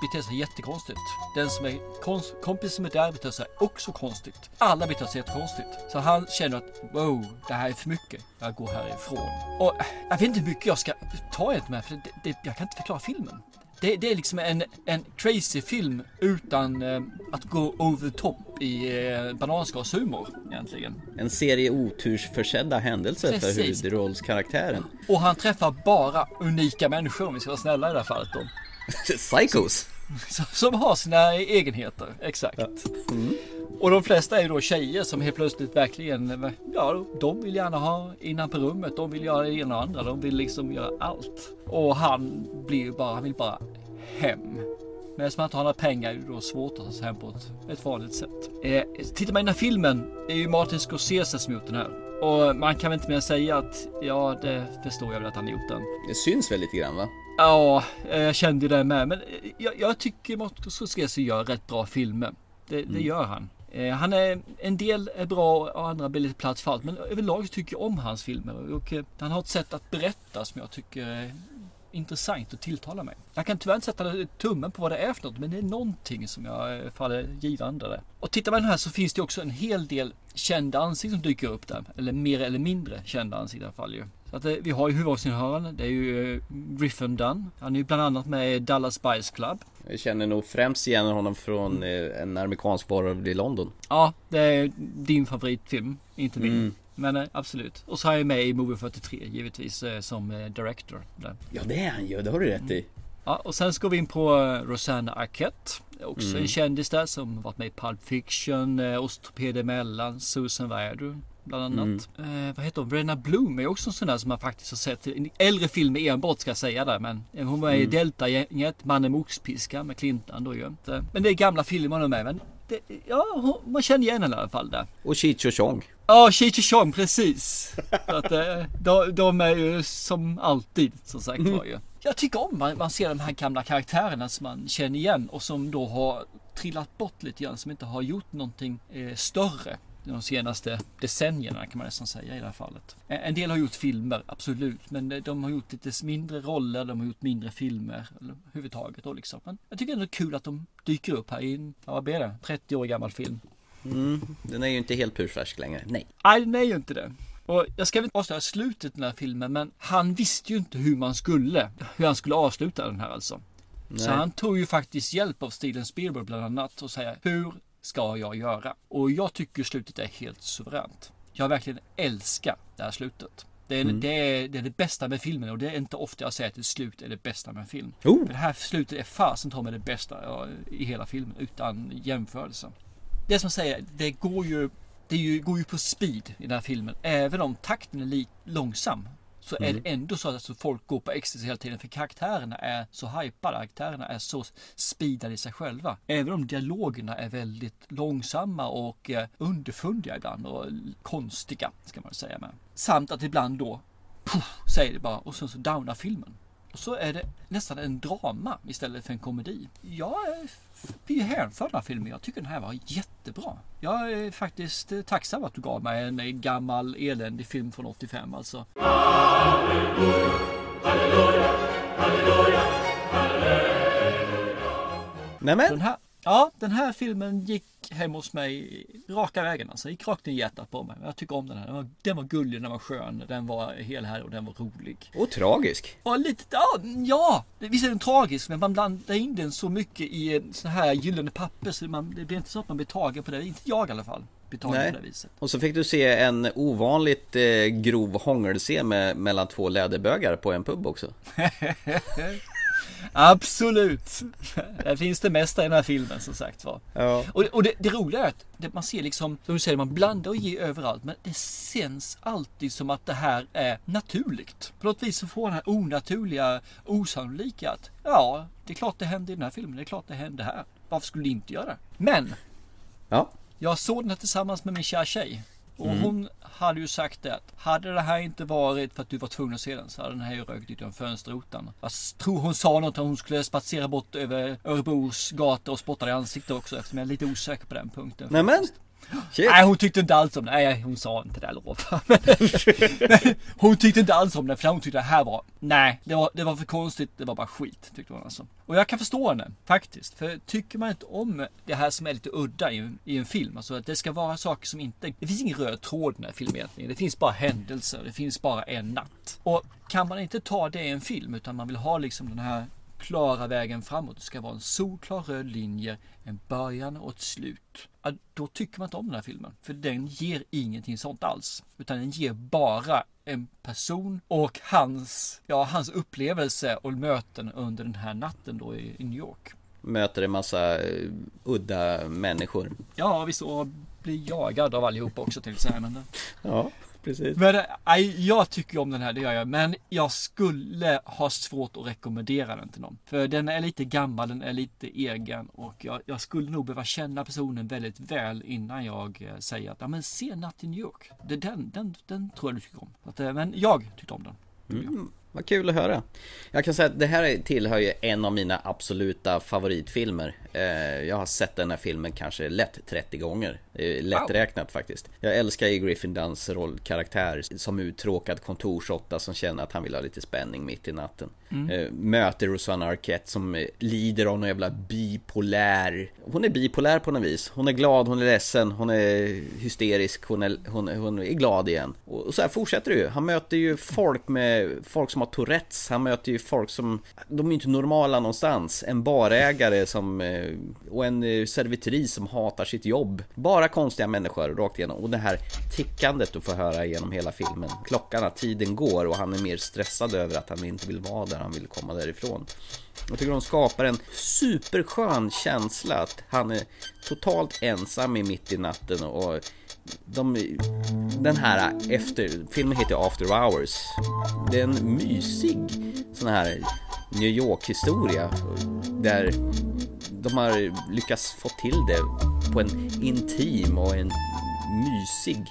beter sig jättekonstigt. Den som är konst, kompis som är där beter sig också konstigt. Alla beter sig jättekonstigt. Så han känner att wow, det här är för mycket. Jag går härifrån. Och jag vet inte hur mycket jag ska ta i med för det, det, jag kan inte förklara filmen. Det, det är liksom en, en crazy film utan eh, att gå over top i eh, bananskashumor egentligen. En serie otursförsedda händelser för Precis. huvudrollskaraktären. Och han träffar bara unika människor om vi ska vara snälla i det här fallet då. Psychos! Som- Som har sina egenheter, exakt. Och de flesta är ju då tjejer som helt plötsligt verkligen, ja de vill gärna ha innan på rummet, de vill göra det ena och andra, de vill liksom göra allt. Och han blir ju bara, han vill bara hem. Men eftersom han inte har några pengar är det då svårt att ta sig hem på ett, ett vanligt sätt. Eh, tittar man i den här filmen, det är ju Martin Scorsese som gjort den här. Och man kan väl inte mer säga att, ja det förstår jag väl att han gjort den. Det syns väl lite grann va? Ja, eh, jag kände ju det med. Men eh, jag, jag tycker Martin Scorsese gör rätt bra filmer. Det, det gör han. Eh, Han är, en del är bra och andra blir lite platt för allt. Men överlag tycker jag om hans filmer. Och han har ett sätt att berätta som jag tycker är intressant och tilltalar mig. Jag kan tyvärr inte sätta tummen på vad det är för något. Men det är någonting som jag faller givande där. Och tittar man här så finns det också en hel del kända ansikten som dyker upp där. Eller mer eller mindre kända ansikten i alla fall ju. Så att eh, vi har ju huvudrollsinnehavaren. Det är ju eh, Griffin Dunn. Han är ju bland annat med i Dallas Spice Club. Jag känner nog främst igen honom från eh, en amerikansk varulv i London. Ja, det är din favoritfilm, inte min. Mm. Men absolut. Och så är jag med i Movie 43 givetvis som director. Där. Ja det är han ju, det har du rätt i. Ja, och sen ska vi in på Rosanna Arquette. Också Mm. en kändis där som varit med i Pulp Fiction, Ostroped emellan, Susan Värdu bland annat. Mm. Eh, vad heter hon? Brenna Bloom är också en sån där som man faktiskt har sett. En äldre film enbart ska jag säga där. Men eh, hon var i Mm. Delta-gänget, Mannen med oxpiska med Clinton då ju. Men det är gamla filmer hon med. Men det, ja, hon, man känner igen henne i alla fall där. Och Cheech och Chong. Ja, Cheech och Chong, precis. Så att, eh, de, de är ju som alltid, som sagt var ju. Jag tycker om man, man ser de här gamla karaktärerna som man känner igen och som då har trillat bort lite grann, som inte har gjort någonting eh, större. De senaste decennierna kan man nästan säga i det här fallet. En- del har gjort filmer, absolut, men de har gjort lite mindre roller, de har gjort mindre filmer överhuvudtaget då liksom. Men jag tycker ändå det är kul att de dyker upp här i en, vad blir det, 30 år gammal film. Mm, den är ju inte helt purfärsk längre, nej. Nej, den är ju inte det. Och jag ska väl inte avslöja slutet i den här filmen, men han visste ju inte hur man skulle, hur han skulle avsluta den här alltså. Så Nej. han tog ju faktiskt hjälp av Steven Spielberg bland annat och säga hur ska jag göra? Och jag tycker slutet är helt suveränt. Jag verkligen älskar det här slutet. Det är, Mm. det, är, det är det bästa med filmen och det är inte ofta jag säger att ett slut är det bästa med en film. Oh. För det här slutet är fasen ta med det bästa ja, i hela filmen utan jämförelse. Det som säger, det går ju, det ju, går ju på speed i den här filmen. Även om takten är lite långsam. Så är Mm. det ändå så att alltså, folk går på ecstasy hela tiden. För karaktärerna är så hypade. Karaktärerna är så speedade i sig själva. Även om dialogerna är väldigt långsamma och eh, underfundiga ibland. Och konstiga ska man säga med. Samt att ibland då puff, säger det bara och sen så downar filmen. Och så är det nästan en drama istället för en komedi. Jag är- blir hänförd den här filmen. Jag tycker den här var jättebra. Jag är faktiskt eh, tacksam att du gav mig en eh, gammal eländig film från 85 alltså. Nämen! Den här, ja, den här filmen gick hem hos mig raka vägen. Alltså, gick rakt in i hjärtat på mig. Jag tycker om den här. Den var, den var gullig, den var skön, den var hel här och den var rolig. Och tragisk. Och lite, ja, ja, visst är den tragisk men man blandar in den så mycket i sån här gyllene papper så man, det blir inte så att man blir tagen på det. Inte jag i alla fall. Nej. Och så fick du se en ovanligt eh, grov hångelscen med, mellan två läderbögar på en pub också. Absolut! Där finns det mesta i den här filmen som sagt var. Ja. Och, och det, det roliga är att man ser liksom, som du säger, man blandar och ger överallt. Men det känns alltid som att det här är naturligt. På något vis så får den här onaturliga, osannolika att ja, det är klart det hände i den här filmen. Det är klart det hände här. Varför skulle det inte göra det? Men! Ja. Jag såg den här tillsammans med min kära tjej. Och Mm. hon hade ju sagt det att hade det här inte varit för att du var tvungen att se den så hade den här ju rökt ut genom fönsterrutan. Jag tror hon sa något om hon skulle spatsera bort över Örebros gator och spotta i ansiktet också eftersom jag är lite osäker på den punkten. Nämen! Shit. Nej hon tyckte inte alls om det. Nej hon sa inte det lov. Hon tyckte inte alls om det för hon tyckte det här var Nej det var, det var för konstigt. Det var bara skit tyckte hon alltså. Och jag kan förstå henne faktiskt. För tycker man inte om det här som är lite udda i, i en film. Alltså att det ska vara saker som inte Det finns ingen röd tråd i den här filmen egentligen. Det finns bara händelser. Det finns bara en natt. Och kan man inte ta det i en film utan man vill ha liksom den här klara vägen framåt. Det ska vara en solklar röd linje, en början och ett slut. Ja, då tycker man inte om den här filmen. För den ger ingenting sånt alls. Utan den ger bara en person och hans, ja, hans upplevelse och möten under den här natten då i, i New York. Möter en massa eh, udda människor. Ja, visst och blir jagad av allihop också säga. Men, Ja, precis. men nej, jag tycker om den här, det gör jag. Men jag skulle ha svårt att rekommendera den till någon. För den är lite gammal, den är lite egen och jag, jag skulle nog behöva känna personen väldigt väl innan jag eh, säger att ja, men se Natt i New York. Det, den, den, den tror jag du tycker om. Att, eh, men jag tyckte om den. Mm, vad kul att höra. Jag kan säga att det här tillhör ju en av mina absoluta favoritfilmer. Eh, Jag har sett den här filmen kanske lätt 30 gånger. Det är Lätt Wow. räknat faktiskt. Jag älskar ju Griffin Dunns rollkaraktär som uttråkad kontorsråtta som känner att han vill ha lite spänning mitt i natten. Mm. Eh, Möter Rosanna Arquette som eh, lider av någon jävla bipolär. Hon är bipolär på något vis. Hon är glad, hon är ledsen, hon är hysterisk, hon är, hon, hon är glad igen. Och så här fortsätter det ju. Han möter ju folk med folk som har har Tourettes. Han möter ju folk som, de är ju inte normala någonstans. En barägare som, eh, och en eh, servitris som hatar sitt jobb. Bara konstiga människor rakt igenom. Och det här tickandet du får höra genom hela filmen. Klockan, att tiden går och han är mer stressad över att han inte vill vara där, han vill komma därifrån. Jag tycker de skapar en superskön känsla att han är totalt ensam i mitt i natten och de, den här efter, filmen heter After Hours. Det är en mysig sån här New York historia där de har lyckats få till det på en intim och en mysig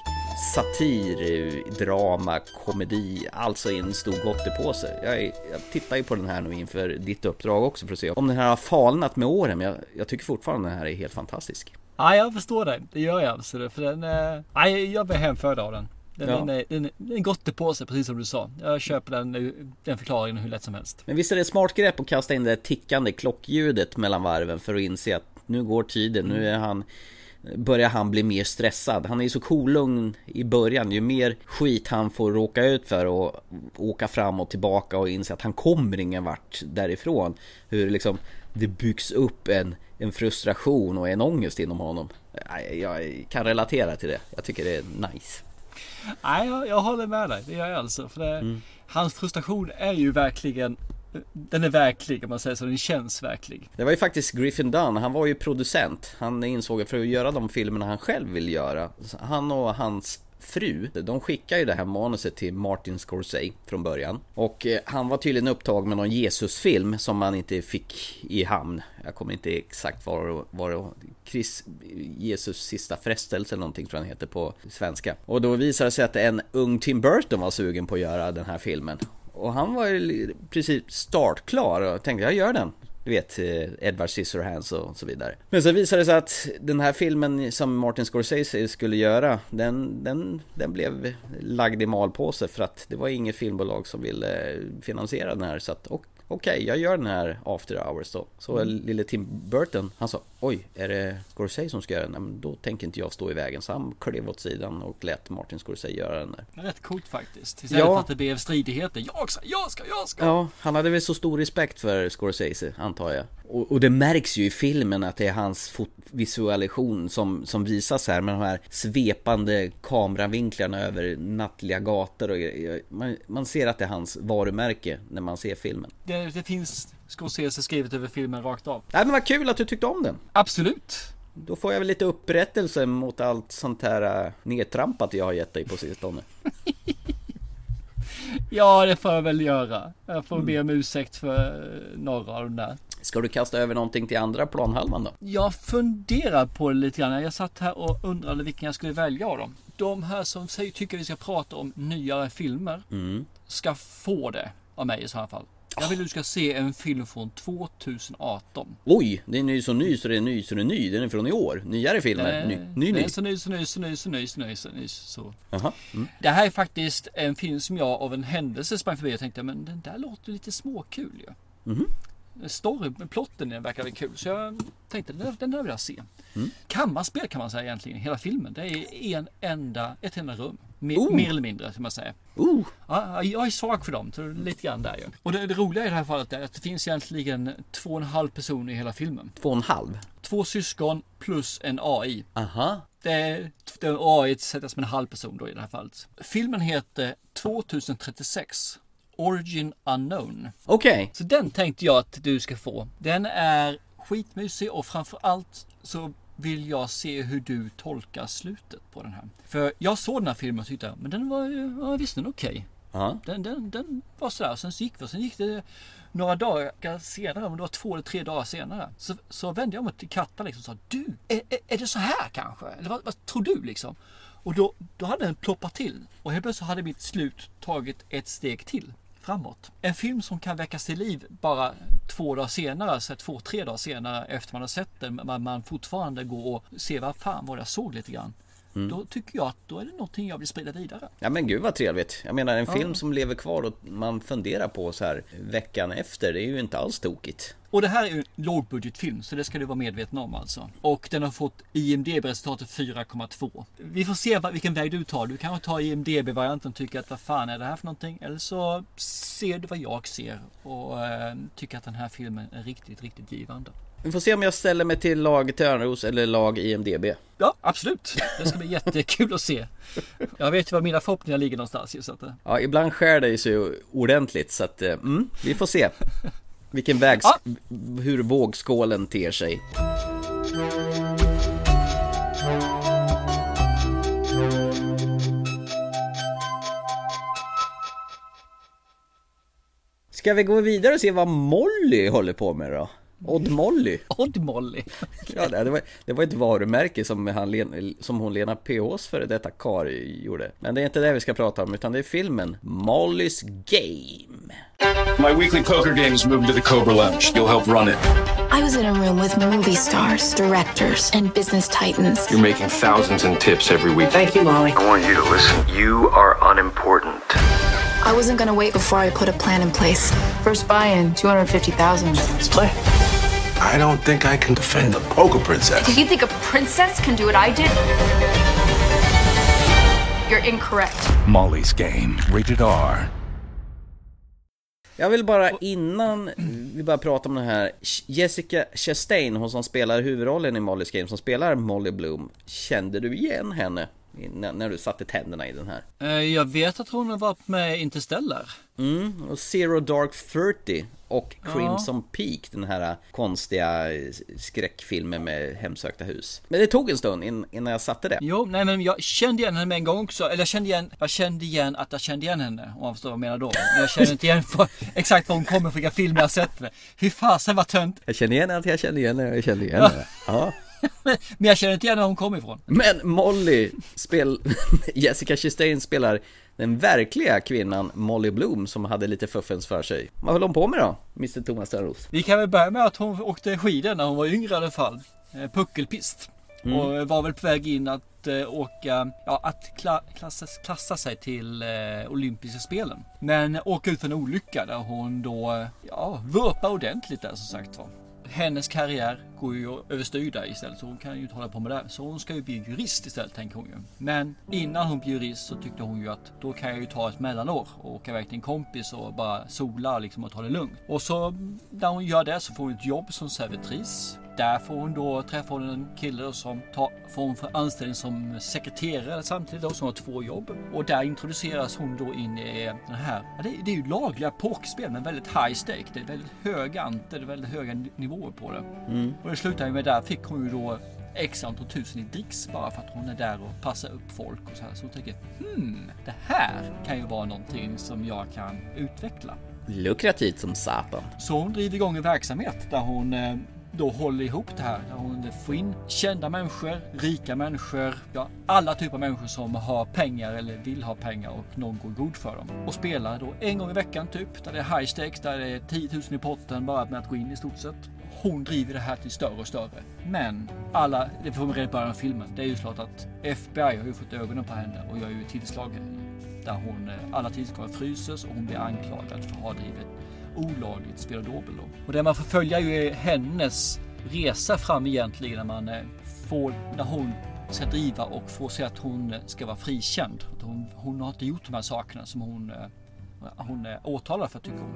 satir, drama, komedi, alltså i en stor gottepåse. Jag, jag tittar ju på den här nu inför ditt uppdrag också för att se om den här har falnat med åren, men jag, jag tycker fortfarande den här är helt fantastisk. Ja, jag förstår det. Det gör jag absolut. För den, eh, jag blir hemförd av den. Den, Ja. den, är, den, den är en gottepåse, precis som du sa. Jag köper den, den förklaringen hur lätt som helst. Men visst är det ett smart grepp att kasta in det tickande klockljudet mellan varven för att inse att nu går tiden, nu är han Börjar han bli mer stressad. Han är ju så kolugn i början. Ju mer skit han får råka ut för och åka fram och tillbaka och inse att han kommer ingen vart därifrån. Hur liksom det byggs upp en, en frustration och en ångest inom honom. Jag, jag kan relatera till det. Jag tycker det är nice. Nej, jag, jag håller med dig. Det gör jag alltså. För det, Mm. Hans frustration är ju verkligen den är verklig om man säger så. Den känns verklig. Det var ju faktiskt Griffin Dunn, han var ju producent. Han insåg att för att göra de filmerna han själv vill göra. Han och hans fru, de skickade ju det här manuset till Martin Scorsese från början. Och eh, han var tydligen upptagen med någon Jesusfilm som man inte fick i hamn. Jag kommer inte exakt vad det var. det- Chris, Jesus sista frestelse eller någonting tror jag den heter på svenska. Och då visade det sig att en ung Tim Burton var sugen på att göra den här filmen. Och han var ju i princip startklar och tänkte jag gör den. Du vet, eh, Edward Scissorhands och så vidare. Men så visade det sig att den här filmen som Martin Scorsese skulle göra, den, den, den blev lagd i malpåse för att det var inget filmbolag som ville finansiera den här. Så att okej, jag gör den här After Hours då. Så lille Tim Burton, han sa oj, är det Scorsese som ska göra den? Nej, men då tänker inte jag stå i vägen. Så han klev åt sidan och lät Martin Scorsese göra den där. Rätt coolt faktiskt. Istället Ja. för att det blev stridigheter. Jag ska, jag ska, jag ska. Ja, han hade väl så stor respekt för Scorsese, antar jag. Och, och det märks ju i filmen att det är hans visualisation som, som visas här med de här svepande kameravinklarna över nattliga gator och man, man ser att det är hans varumärke när man ser filmen. Det, det finns Scorsese skrivet över filmen rakt av. Nej men vad kul att du tyckte om den! Absolut! Då får jag väl lite upprättelse mot allt sånt här äh, nedtrampat jag har gett dig på sistone. Ja, det får jag väl göra. Jag får be om ursäkt för eh, några av de där. Ska du kasta över någonting till andra planhalvan då? Jag funderar på det lite grann. Jag satt här och undrade vilken jag skulle välja av dem. De här som tycker vi ska prata om nyare filmer Mm. ska få det av mig i så här fall. Jag vill att du ska se en film från 2018. Oj, det är ny så ny så det är ny så det är ny. Den är från i år. Nyare filmer. Ny, ny, Den ny. är så ny, så ny, så ny, så ny, så ny, så ny, så. Jaha. Mm. Det här är faktiskt en film som jag av en händelse sprang förbi och tänkte men den där låter lite småkul ju. Mhm. Story, plotten i den verkar väl kul så jag tänkte den där, den där vill jag se. Mm. Kammarspel kan man säga egentligen, hela filmen. Det är en enda, ett enda rum. Mer, Oh. mer eller mindre kan man säga. Oh. Ja, jag är svag för dem, så lite grann där ju. Och det, det roliga i det här fallet är att det finns egentligen två och en halv person i hela filmen. Två och en halv? Två syskon plus en AI. Aha. Det är, det är AI sätts som en halv person då i det här fallet. Filmen heter 2036 Origin Unknown. Okej. Så den tänkte jag att du ska få. Den är skitmysig och framförallt så vill jag se hur du tolkar slutet på den här. För jag såg den här filmen och tyckte men den var ju, ja, visst den okej. Ja. Den, den, den var sådär. Sen så gick vi sen gick det några dagar senare, om det var två eller tre dagar senare. Så, så vände jag mig till katten liksom och sa Du, är, är, är det så här kanske? Eller vad, vad tror du liksom? Och då, då hade den ploppat till. Och helt plötsligt hade mitt slut tagit ett steg till framåt. En film som kan väckas till liv bara två dagar senare, så två, tre dagar senare efter man har sett den. Men man fortfarande går och ser vad fan var det jag såg lite grann. Mm. Då tycker jag att då är det någonting jag vill sprida vidare. Ja men gud vad trevligt. Jag menar en film som lever kvar och man funderar på så här veckan efter. Det är ju inte alls tokigt. Och det här är ju en lågbudgetfilm så det ska du vara medveten om alltså. Och den har fått IMDB-resultatet 4,2. Vi får se vilken väg du tar. Du kan ta IMDB-varianten och tycka att vad fan är det här för någonting? Eller så ser du vad jag ser och eh, tycker att den här filmen är riktigt, riktigt givande. Vi får se om jag ställer mig till lag Törnros eller lag IMDB. Ja, absolut. Det ska bli jättekul att se. Jag vet ju var mina förhoppningar ligger någonstans. ju, Så att, eh, Ja, ibland skär det ju så ordentligt så att, eh, mm, vi får se. Vilken väg, hur vågskålen ter sig. Ska vi gå vidare och se vad Molly håller på med då? Odd Molly. Odd Molly. Ja, det var, det var ett varumärke som, han, som hon Lena PHs före detta kar gjorde. Men det är inte det vi ska prata om, utan det är filmen Molly's Game. My weekly poker game is moving to the Cobra Lounge. You'll help run it. I was in a room with movie stars, directors, and business titans. You're making thousands in tips every week. Thank you, Molly. I want you to listen. You are unimportant. I wasn't gonna wait before I put a plan in place. First buy-in, 250,000. Let's play. I don't think I can defend the poker princess. If you think a princess can do what I did, you're incorrect. Molly's Game, rated R. Jag vill bara innan vi börjar prata om den här Jessica Chastain, hon som spelar huvudrollen i Molly's Game, som spelar Molly Bloom. Kände du igen henne när du satte tänderna i den här? Eh, Jag vet att hon har varit med Interstellar. Mm, och Zero Dark Thirty och Crimson Peak, den här konstiga skräckfilmen med hemsökta hus. Men det tog en stund innan jag satte det. Jo, nej men jag kände igen henne med en gång också. Eller jag kände igen, jag kände igen att jag kände igen henne. Om man förstår vad jag menar då. Men jag kände inte igen för, exakt var hon kommer, vilka filmer jag sett. Hur fasen vad tönt. Jag känner igen att jag känner igen henne, jag känner igen henne. Ja. Men jag känner inte igen var hon kommer ifrån. Men Molly, spel... Jessica Chastain spelar den verkliga kvinnan Molly Bloom som hade lite fuffens för sig. Vad höll hon på med då, Mr Thomas Törnros? Vi kan väl börja med att hon åkte skidor när hon var yngre i alla fall. Eh, Puckelpist. Mm. Och var väl på väg in att eh, åka, ja att kla, klassa, klassa sig till eh, olympiska spelen. Men åka ut för en olycka där hon då, eh, ja, vurpar ordentligt där som sagt var. Hennes karriär går ju överstyr där istället så hon kan ju inte hålla på med det. Så hon ska ju bli jurist istället tänker hon ju. Men innan hon blir jurist så tyckte hon ju att då kan jag ju ta ett mellanår och åka iväg till en kompis och bara sola liksom och ta det lugnt. Och så när hon gör det så får hon ett jobb som servitris. Där får hon då träffa en kille som tar, får hon för anställning som sekreterare samtidigt då som har två jobb. Och där introduceras hon då in i den här, ja, det, det är ju lagliga pokerspel men väldigt high stake. Det är väldigt höga ante, det är väldigt höga nivåer på det. Mm. Och det slutar ju med där fick hon ju då x antal tusen i dricks bara för att hon är där och passar upp folk och så här. Så hon tänker, hmm, det här kan ju vara någonting som jag kan utveckla. Lukrativt som satan. Så hon driver igång en verksamhet där hon eh, då håller ihop det här. Där hon får in kända människor, rika människor, ja alla typer av människor som har pengar eller vill ha pengar och någon går god för dem. Och spelar då en gång i veckan typ, där det är high stakes, där det är 10 000 i potten bara med att gå in i stort sett. Hon driver det här till större och större. Men alla, det får man redan i början av filmen, det är ju klart att FBI har ju fått ögonen på henne och gör ju tillslag där hon, eh, alla tillslag fryses och hon blir anklagad för att ha drivit olagligt spel och dobbel. Och det man får följa ju är hennes resa fram egentligen när man eh, får, när hon ska driva och får se att hon ska vara frikänd. Att hon, hon har inte gjort de här sakerna som hon, eh, hon är åtalad för tycker hon.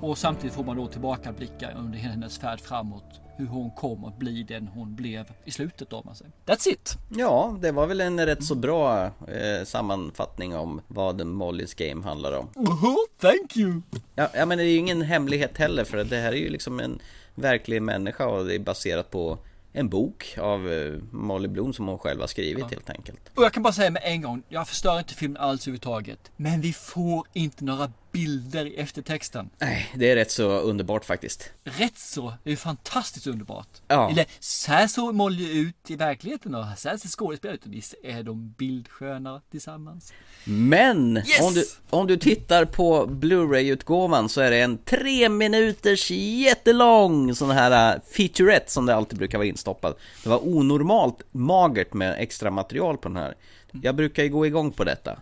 Och samtidigt får man då tillbakablicka under hennes färd framåt hur hon kommer att bli den hon blev i slutet av man säger. That's it! Ja, det var väl en rätt så bra eh, sammanfattning om vad Molly's Game handlar om. Oh, thank you! Ja, ja, men det är ju ingen hemlighet heller för det här är ju liksom en verklig människa och det är baserat på en bok av eh, Molly Bloom som hon själv har skrivit Ja. helt enkelt. Och jag kan bara säga med en gång, jag förstör inte filmen alls överhuvudtaget. Men vi får inte några bilder i eftertexten. Nej, det är rätt så underbart faktiskt. Rätt så, det är fantastiskt underbart. Ja. Eller så här såg Molly ut i verkligheten och så här ser skådespelet ut. Visst är de bildsköna tillsammans? Men Yes! om, du, om du tittar på Blu-ray-utgåvan så är det en tre minuters jättelång sån här äh, featurette som det alltid brukar vara instoppad. Det var onormalt magert med extra material på den här. Jag brukar ju gå igång på detta.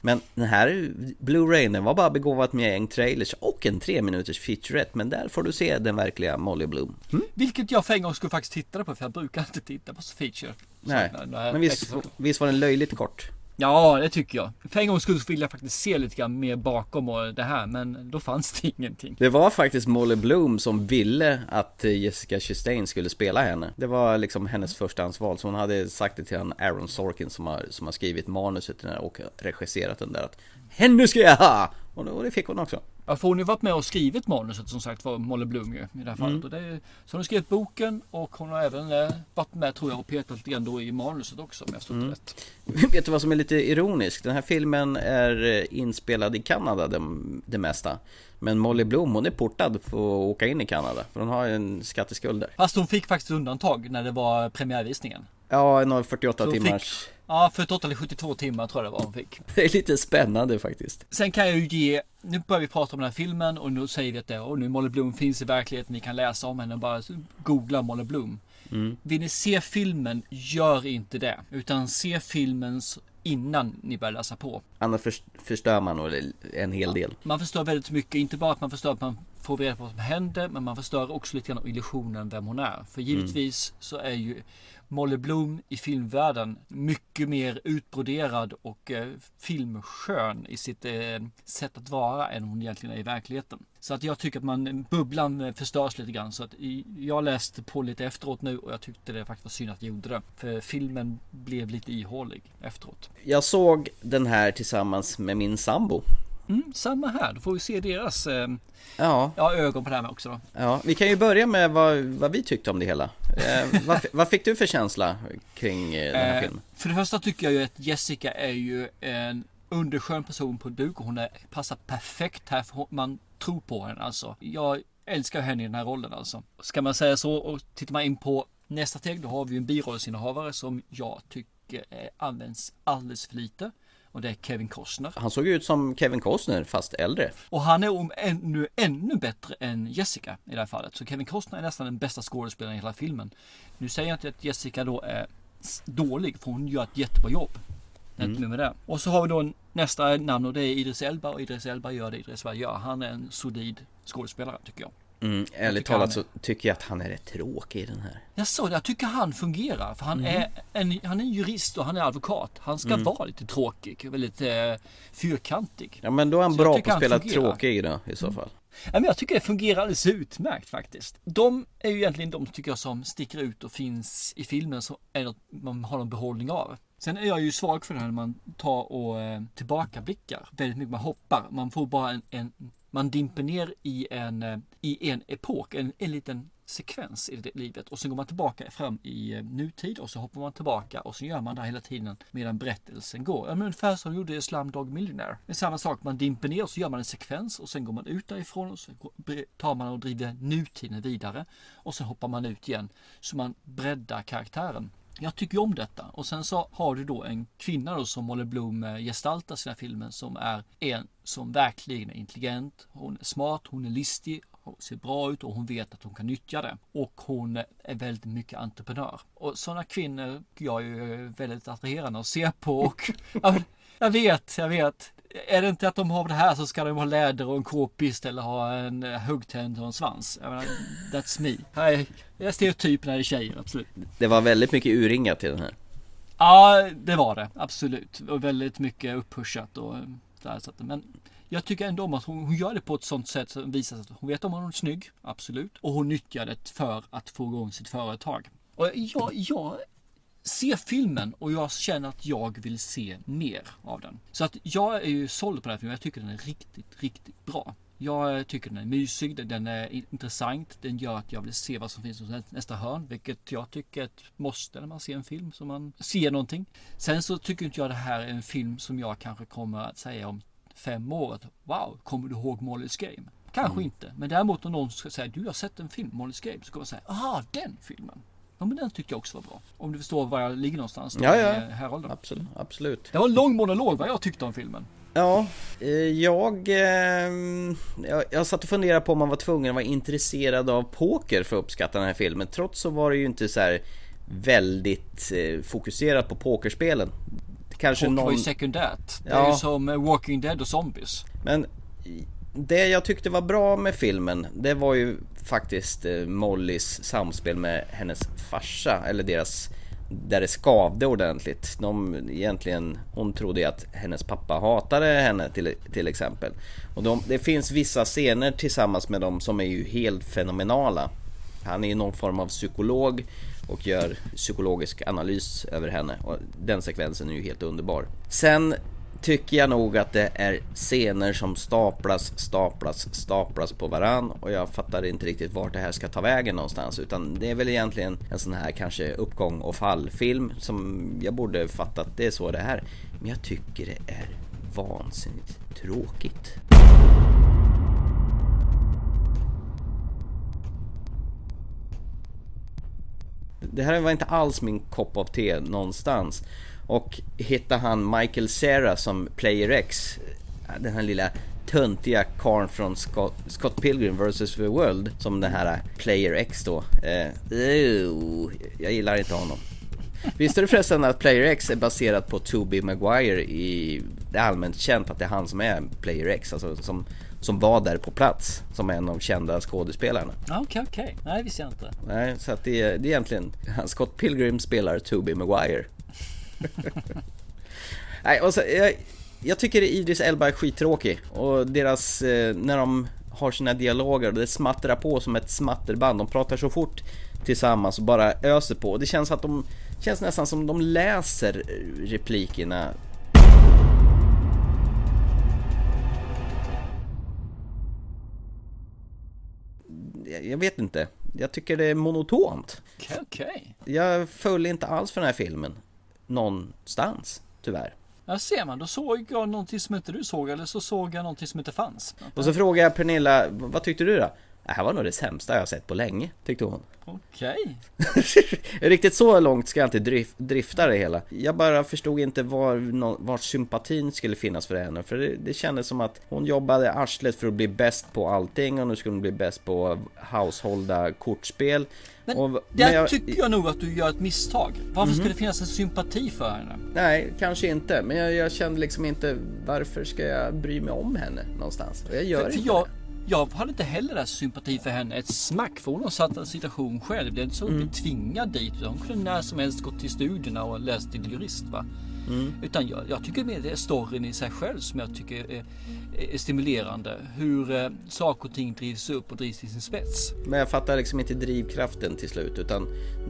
Men den här Blu-rayen var bara begåvat med en trailers och en tre minuters featurette. Men där får du se den verkliga Molly Bloom. Mm? Vilket jag för en gång skulle faktiskt titta på för jag brukar inte titta på feature. Nej, men visst, visst var den löjligt kort? Ja, det tycker jag. För en gångs skull så vill jag faktiskt se lite grann mer bakom och det här, men då fanns det ingenting. Det var faktiskt Molly Bloom som ville att eh, Jessica Chastain skulle spela henne. Det var liksom hennes förstahandsval. Så hon hade sagt det till han Aaron Sorkin som har, som har skrivit manuset och regisserat den där att henne ska jag ha! Och det, och det fick hon också. Ja, för hon har varit med och skrivit manuset som sagt var Molly Bloom ju i det här fallet. Mm. Och det är, så hon har skrivit boken och hon har även eh, varit med tror jag och petat lite grann då i manuset också om jag förstått Mm. rätt. Vet du vad som är lite ironiskt? Den här filmen är eh, inspelad i Kanada det, det mesta. Men Molly Bloom hon är portad för att åka in i Kanada. För hon har en skatteskuld där. Fast hon fick faktiskt undantag när det var premiärvisningen. Ja, en 48 Så hon timmars... Fick, Ja, 48 eller 72 timmar tror jag det var hon fick. Det är lite spännande faktiskt. Sen kan jag ju ge, nu börjar vi prata om den här filmen och nu säger vi att det, och nu Molly Bloom finns i verkligheten, ni kan läsa om henne, bara googla Molly Bloom. Mm. Vill ni se filmen, gör inte det. Utan se filmen innan ni börjar läsa på. Annars för, förstör man nog en hel del. Man förstör väldigt mycket, inte bara att man förstör att man får reda på vad som händer, men man förstör också lite grann illusionen vem hon är. För givetvis mm. så är ju Molly Bloom i filmvärlden mycket mer utbroderad och eh, filmskön i sitt eh, sätt att vara än hon egentligen är i verkligheten. Så att jag tycker att man, bubblan eh, förstörs lite grann. Så att jag läste på lite efteråt nu och jag tyckte det faktiskt var synd att jag gjorde det. För filmen blev lite ihålig efteråt. Jag såg den här tillsammans med min sambo. Mm, samma här, då får vi se deras eh, ja. Ja, ögon på det här med också då. Ja, vi kan ju börja med vad, vad vi tyckte om det hela. Eh, vad, vad, fick du för känsla kring eh, den här eh, filmen? För det första tycker jag ju att Jessica är ju en underskön person på duk och hon är, passar perfekt här för man tror på henne alltså. Jag älskar henne i den här rollen alltså. Ska man säga så och tittar man in på nästa steg då har vi en birollsinnehavare som jag tycker används alldeles för lite. Och det är Kevin Costner. Han såg ut som Kevin Costner fast äldre. Och han är om ännu, ännu bättre än Jessica i det här fallet. Så Kevin Costner är nästan den bästa skådespelaren i hela filmen. Nu säger jag inte att Jessica då är dålig för hon gör ett jättebra jobb. Mm. Med det. Och så har vi då nästa namn och det är Idris Elba och Idris Elba gör det Idris Elba gör. Han är en solid skådespelare tycker jag. Mm, ärligt talat så tycker jag att han är rätt tråkig i den här. Jag så jag tycker han fungerar. För han, mm. är en, han är jurist och han är advokat. Han ska mm. vara lite tråkig, väldigt eh, fyrkantig. Ja men då är han så bra på att spela tråkig då i så mm. fall. Ja, men jag tycker det fungerar alldeles utmärkt faktiskt. De är ju egentligen de tycker jag som sticker ut och finns i filmen som är något man har någon behållning av. Sen är jag ju svag för det här när man tar och eh, tillbakablickar. Väldigt mycket man hoppar. Man får bara en, en man dimper ner i en, eh, i en epok, en, en liten sekvens i det livet och sen går man tillbaka fram i eh, nutid och så hoppar man tillbaka och så gör man det hela tiden medan berättelsen går. Ja, men ungefär som gjorde i Slumdog Millionaire. Det är samma sak, man dimper ner och så gör man en sekvens och sen går man ut därifrån och så tar man och driver nutiden vidare och sen hoppar man ut igen så man breddar karaktären. Jag tycker om detta. Och sen så har du då en kvinna då som Molly Bloom eh, gestaltar sina filmer som är en som verkligen är intelligent. Hon är smart, hon är listig, hon ser bra ut och hon vet att hon kan nyttja det. Och hon är väldigt mycket entreprenör. Och sådana kvinnor jag är väldigt attraherande att se på. Och, jag vet, jag vet är det inte att de har det här så ska de ha läder och en k-pist eller ha en eh, huggtänd och en svans. Jag menar, that's me. Jag är stereotyp när det är tjejer, absolut. Det var väldigt mycket urringat till den här. Ja, det var det. Absolut. Och väldigt mycket uppushat och eh, där. Så att, men jag tycker ändå om att hon, hon, gör det på ett sånt sätt som visar att hon vet om att hon är snygg. Absolut. Och hon nyttjar det för att få igång sitt företag. Och jag, jag se filmen och jag känner att jag vill se mer av den. Så att jag är ju såld på den här filmen. Jag tycker den är riktigt, riktigt bra. Jag tycker den är mysig, den är intressant, den gör att jag vill se vad som finns hos nästa hörn, vilket jag tycker är ett måste när man ser en film, så man ser någonting. Sen så tycker inte jag det här är en film som jag kanske kommer att säga om fem år att wow, kommer du ihåg Molly's Game? Kanske mm. inte, men däremot om någon ska säga du har sett en film, Molly's Game, så kommer jag säga aha, den filmen. Ja men den tyckte jag också var bra. Om du förstår var jag ligger någonstans. Då, ja ja. Harold absolut, absolut. Det var en lång monolog vad jag tyckte om filmen. Ja, eh, jag, eh, jag, jag satt och funderade på om man var tvungen att vara intresserad av poker för att uppskatta den här filmen. Trots så var det ju inte så här väldigt eh, fokuserat på pokerspelen. Kanske Poker någon... var ju sekundärt. Det är ju som Walking Dead och Zombies. Men det jag tyckte var bra med filmen, det var ju faktiskt eh, Mollys samspel med hennes farsa, eller deras där det skavde ordentligt. De egentligen, hon trodde att hennes pappa hatade henne till, till exempel. Och de, det finns vissa scener tillsammans med dem som är ju helt fenomenala. Han är någon form av psykolog och gör psykologisk analys över henne och den sekvensen är ju helt underbar. Sen tycker jag nog att det är scener som staplas, staplas, staplas på varann och jag fattar inte riktigt vart det här ska ta vägen någonstans utan det är väl egentligen en sån här kanske uppgång och fallfilm som jag borde fattat det är så det är. Men jag tycker det är vansinnigt tråkigt. Det här var inte alls min kopp av te någonstans. Och hitta han Michael Cera som Player X, den här lilla töntiga karln från Scott, Scott Pilgrim vs. The World som den här Player X då. Eh, ew, jag gillar inte honom. Visste du förresten att Player X är baserat på Tobey Maguire i... Det är allmänt känt att det är han som är Player X, alltså som, som var där på plats som en av de kända skådespelarna. Okej, okay, okej. Okay. Nej, det visste jag inte. Nej, så att det är, det är egentligen... Scott Pilgrim spelar Tobey Maguire. Nej, och så, jag, jag tycker Idris Elba är skittråkig och deras, eh, när de har sina dialoger, det smattrar på som ett smatterband. De pratar så fort tillsammans och bara öser på. Det känns att de, känns nästan som de läser replikerna. Jag vet inte. Jag tycker det är monotont. Okej, okay. Jag föll inte alls för den här filmen. Någonstans, tyvärr. Ja ser man, då såg jag någonting som inte du såg eller så såg jag någonting som inte fanns. Och så frågade jag Pernilla, vad tyckte du då? Det här var nog det sämsta jag sett på länge, tyckte hon. Okej. Riktigt så långt ska jag inte drif drifta det hela. Jag bara förstod inte var, var sympatin skulle finnas för henne. För det, det kändes som att hon jobbade arslet för att bli bäst på allting och nu skulle hon bli bäst på householda kortspel. Men och, där men jag, tycker jag nog att du gör ett misstag. Varför mm -hmm. ska det finnas en sympati för henne? Nej, kanske inte. Men jag, jag kände liksom inte varför ska jag bry mig om henne någonstans? Och jag gör för, inte för jag, det jag hade inte heller där sympati för henne ett smack för hon har satt en situation själv. Det är inte så att mm. tvingad dit. Hon kunde när som helst gått till studierna och läst till jurist. Va? Mm. Utan jag, jag, tycker mer det är storyn i sig själv som jag tycker är, är stimulerande. Hur eh, saker och ting drivs upp och drivs till sin spets. Men jag fattar liksom inte drivkraften till slut utan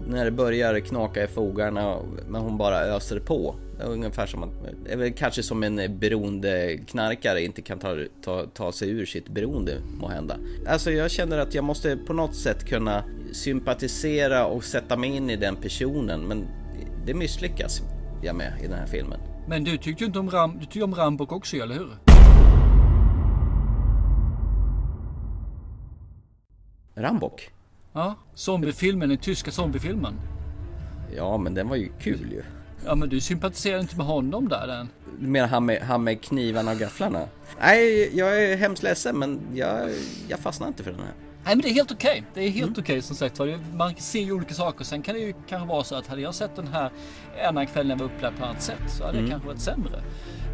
när det börjar knaka i fogarna men hon bara öser på. Ungefär som att, väl kanske som en beroendeknarkare inte kan ta, ta, ta sig ur sitt beroende må hända. Alltså jag känner att jag måste på något sätt kunna sympatisera och sätta mig in i den personen men det misslyckas jag med i den här filmen. Men du tyckte ju inte om Ram, du tyckte om Rambok också, eller hur? Rambok? Ja, zombiefilmen, den tyska zombiefilmen. Ja, men den var ju kul ju. Ja, men du sympatiserar inte med honom där den? Du menar han med, han med knivarna och gafflarna? Nej, jag är hemskt ledsen, men jag, jag fastnar inte för den här. Nej men det är helt okej. Okay. Det är helt mm. okej okay, som sagt Man ser ju olika saker. Sen kan det ju kanske vara så att hade jag sett den här ena kvällen jag var upplagd på annat sätt så hade mm. det kanske varit sämre.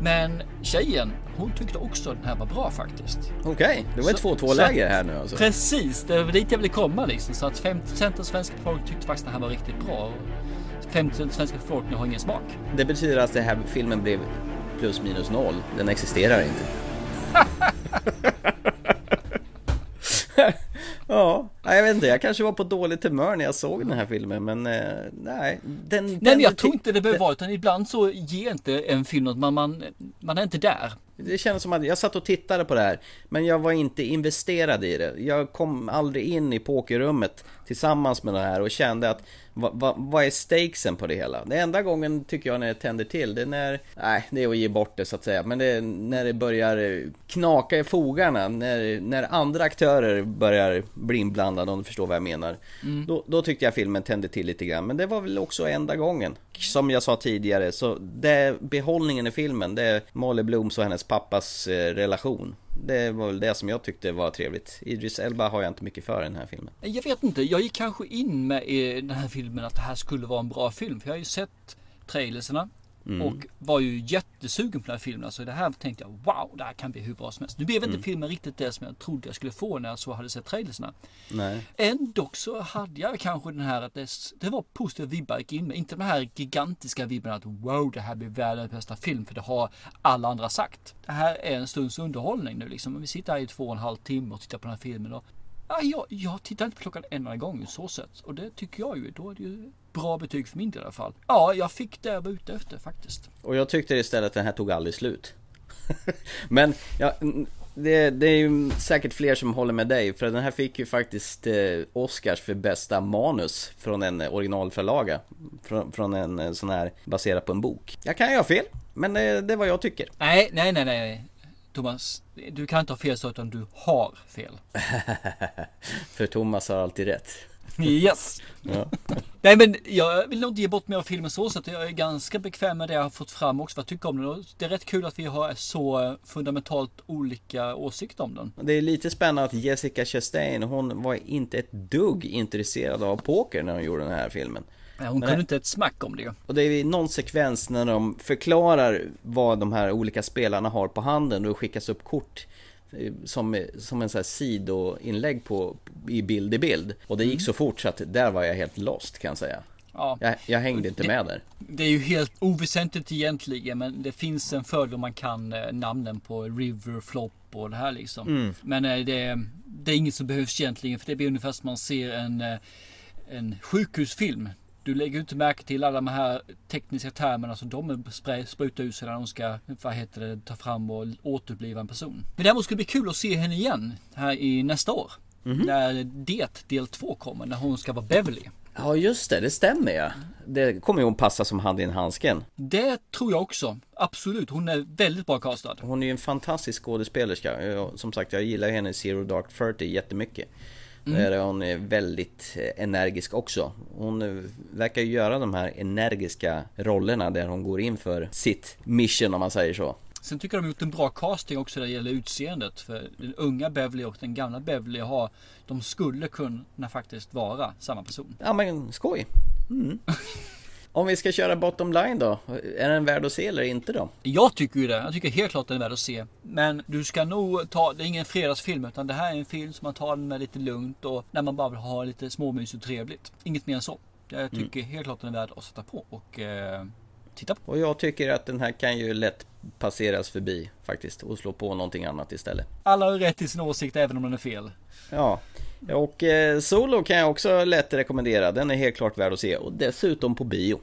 Men tjejen, hon tyckte också att den här var bra faktiskt. Okej, okay. det var ett 2-2 läge här nu alltså. Precis, det var dit jag ville komma liksom. Så att 50% av svenska folk tyckte faktiskt att den här var riktigt bra. 50% av svenska befolkningen har ingen smak. Det betyder att den här filmen blev plus minus noll. Den existerar inte. Ja, jag vet inte. Jag kanske var på dåligt humör när jag såg den här filmen, men eh, nej. Den, nej, men jag tror inte det behöver vara, utan ibland så ger inte en film något, man, man, man är inte där. Det känns som att jag satt och tittade på det här, men jag var inte investerad i det. Jag kom aldrig in i pokerrummet tillsammans med det här och kände att vad, vad, vad är stakesen på det hela? Det enda gången tycker jag när det tänder till, det är när, nej det är att ge bort det så att säga, men det är när det börjar knaka i fogarna, när, när andra aktörer börjar bli inblandade om du förstår vad jag menar. Mm. Då, då tyckte jag filmen tände till lite grann, men det var väl också enda gången. Som jag sa tidigare, så det behållningen i filmen, det är Molly Blooms och hennes pappas eh, relation. Det var väl det som jag tyckte var trevligt. Idris Elba har jag inte mycket för i den här filmen. Jag vet inte, jag gick kanske in med i den här filmen att det här skulle vara en bra film. För jag har ju sett trailerserna Mm. Och var ju jättesugen på den här filmen. Alltså det här tänkte jag, wow, det här kan bli hur bra som helst. Nu blev inte mm. filmen riktigt det som jag trodde jag skulle få när jag så hade sett trailersna. Nej. Ändå så hade jag kanske den här att det, det var positiva vibbar gick in med. Inte de här gigantiska vibbarna att wow, det här blir världens bästa film. För det har alla andra sagt. Det här är en stunds underhållning nu liksom. Vi sitter här i två och en halv timme och tittar på den här filmen. Och, ja, jag, jag tittar inte på klockan en enda gång så sett. Och det tycker jag ju, då är det ju bra betyg för min del i alla fall. Ja, jag fick det jag var ute efter faktiskt. Och jag tyckte istället att den här tog aldrig slut. Men ja, det, det, är ju säkert fler som håller med dig för den här fick ju faktiskt eh, Oscars för bästa manus från en originalförlaga från, från en eh, sån här baserad på en bok. Jag kan ju ha fel, men det, det är vad jag tycker. Nej, nej, nej, nej. Thomas, du kan inte ha fel så utan du har fel. för Thomas har alltid rätt. Yes. Ja. Nej men jag vill nog inte ge bort mer av filmen så, att jag är ganska bekväm med det jag har fått fram också, vad jag tycker om den. Det är rätt kul att vi har så fundamentalt olika åsikter om den. Det är lite spännande att Jessica Chastain, hon var inte ett dugg intresserad av poker när hon gjorde den här filmen. Nej, hon Men kunde inte ett smack om det. Och det är någon sekvens när de förklarar vad de här olika spelarna har på handen och skickas upp kort eh, som, som en sån här sidoinlägg på, i bild i bild. Och det gick så fort så att där var jag helt lost kan jag säga. Ja. Jag, jag hängde inte Det- med där. Det är ju helt oväsentligt egentligen men det finns en fördel om man kan eh, namnen på River, Flop och det här liksom. Mm. Men eh, det, det är inget som behövs egentligen för det blir ungefär som man ser en, eh, en sjukhusfilm. Du lägger inte märke till alla de här tekniska termerna som de sprutar ut sig när de ska, vad heter det, ta fram och återuppliva en person. Men däremot skulle det bli kul att se henne igen här i nästa år. När det del två kommer, när hon ska vara Beverly. Ja just det, det stämmer ja. Det kommer ju hon passa som hand i en handsken. Det tror jag också. Absolut. Hon är väldigt bra castad. Hon är ju en fantastisk skådespelerska. Som sagt, jag gillar henne i Zero Dark Thirty jättemycket. Mm. Där är hon är väldigt eh, energisk också. Hon eh, verkar ju göra de här energiska rollerna där hon går in för sitt mission om man säger så. Sen tycker jag de har gjort en bra casting också när det gäller utseendet. För den unga Beverly och den gamla Beverly har, de skulle kunna faktiskt vara samma person. Ja men skoj. Mm. Om vi ska köra bottom line då, är den värd att se eller inte då? Jag tycker ju det. Jag tycker helt klart den är värd att se. Men du ska nog ta, det är ingen fredagsfilm utan det här är en film som man tar med lite lugnt och när man bara vill ha lite småmys och trevligt. Inget mer än så. Jag tycker helt klart den är värd att sätta på och eh, titta på. Och jag tycker att den här kan ju lätt passeras förbi faktiskt och slå på någonting annat istället. Alla har rätt till sin åsikt även om den är fel. Ja, och eh, Solo kan jag också lätt rekommendera. Den är helt klart värd att se och dessutom på bio.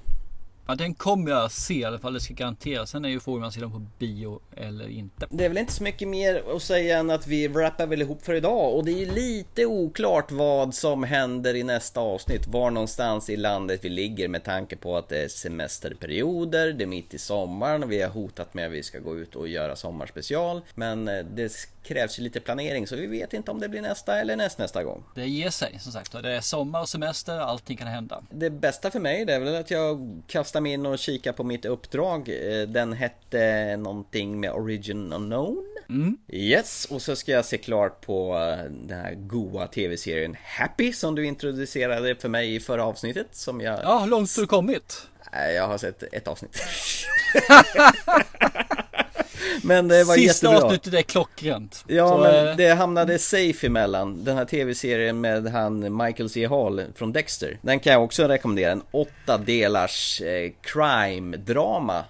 Ja, den kommer jag se i alla fall, det ska garanteras. Sen är ju frågan om man ser den på bio eller inte. Det är väl inte så mycket mer att säga än att vi wrappar väl ihop för idag och det är ju lite oklart vad som händer i nästa avsnitt. Var någonstans i landet vi ligger med tanke på att det är semesterperioder, det är mitt i sommaren och vi har hotat med att vi ska gå ut och göra sommarspecial. Men eh, det krävs ju lite planering så vi vet inte om det blir nästa eller nästnästa gång. Det ger sig som sagt. Det är sommar och semester, allting kan hända. Det bästa för mig det är väl att jag kastar mig in och kikar på mitt uppdrag. Eh, Den hette någonting med Origin Unknown. Mm. Yes, och så ska jag se klart på eh, den här goa tv-serien Happy som du introducerade för mig i förra avsnittet som jag... Ja, hur långt har du kommit? Jag har sett ett avsnitt. Men det var Sista jättebra. avsnittet är klockrent. Ja, Så, men eh, det hamnade safe emellan. Den här tv-serien med han Michael C. Hall från Dexter. Den kan jag också rekommendera. En åtta delars eh, crime-drama.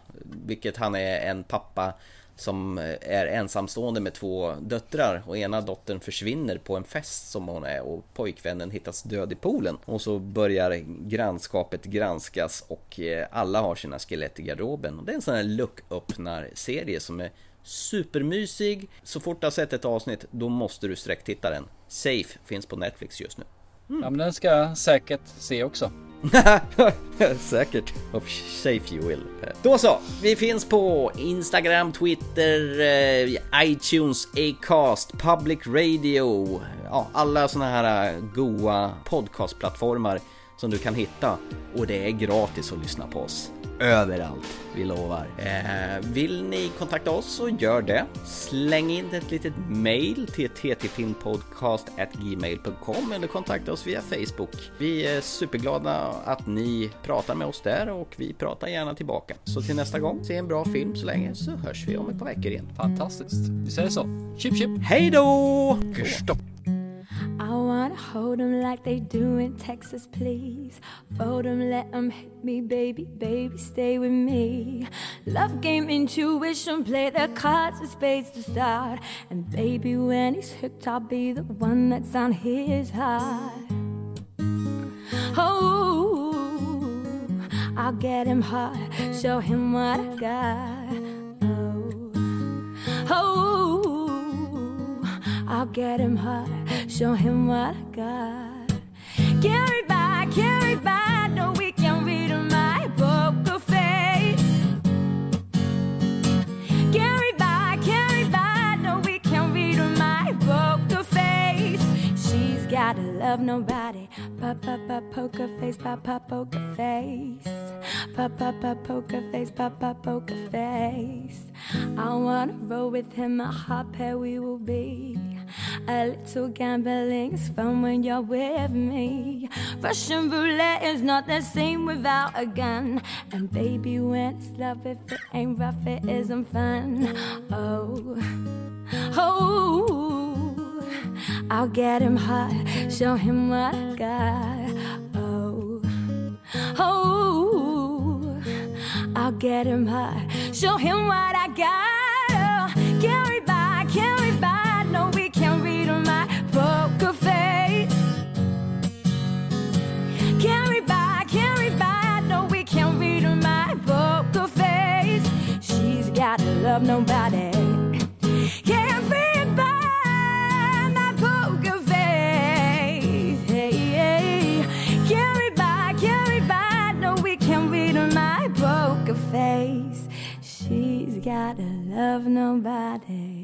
Vilket han är en pappa som eh, är ensamstående med två döttrar och ena dottern försvinner på en fest som hon är och pojkvännen hittas död i poolen. Och så börjar grannskapet granskas och eh, alla har sina skelett i garderoben. Det är en sån här lucköppnar-serie som är supermysig. Så fort du har sett ett avsnitt, då måste du sträcktitta den. Safe finns på Netflix just nu. Ja, men den ska jag säkert se också. Säkert. Of safe you will. Då så, vi finns på Instagram, Twitter, eh, iTunes, Acast, Public Radio. Ja, alla såna här eh, goa podcastplattformar som du kan hitta. Och det är gratis att lyssna på oss. Överallt, vi lovar. Eh, vill ni kontakta oss så gör det. Släng in ett litet mail till ttfilmpodcast.gmail.com eller kontakta oss via Facebook. Vi är superglada att ni pratar med oss där och vi pratar gärna tillbaka. Så till nästa gång, se en bra film så länge så hörs vi om ett par veckor igen. Fantastiskt. Vi säger så. Chip chip. Hej då! Stopp. Hold 'em like they do in Texas, please. Fold 'em, let 'em hit me, baby, baby, stay with me. Love game, intuition, play the cards of spades to start. And baby, when he's hooked, I'll be the one that's on his heart. Oh, I'll get him hard, show him what I got. Oh, oh, I'll get him hard, show him what I got. Carry by, carry by, no, we can read my poker face. Carry by, carry by, no, we can read my poker face. She's gotta love nobody Pa pa pa poker face, pa pa poker face. Pa pa pa poker face, pa pa poker face. I wanna roll with him, a hot pair we will be. A little gambling is fun when you're with me. Russian roulette is not the same without a gun. And baby, when it's love, if it ain't rough, it isn't fun. Oh, oh, I'll get him hot, show him what I got. Oh, oh, I'll get him hot, show him what I got. Oh, can't we buy, can't we buy? No, we can't read on my poker face. Can't we buy, can't we buy? No, we can't read on my poker face. She's gotta love nobody. Love nobody.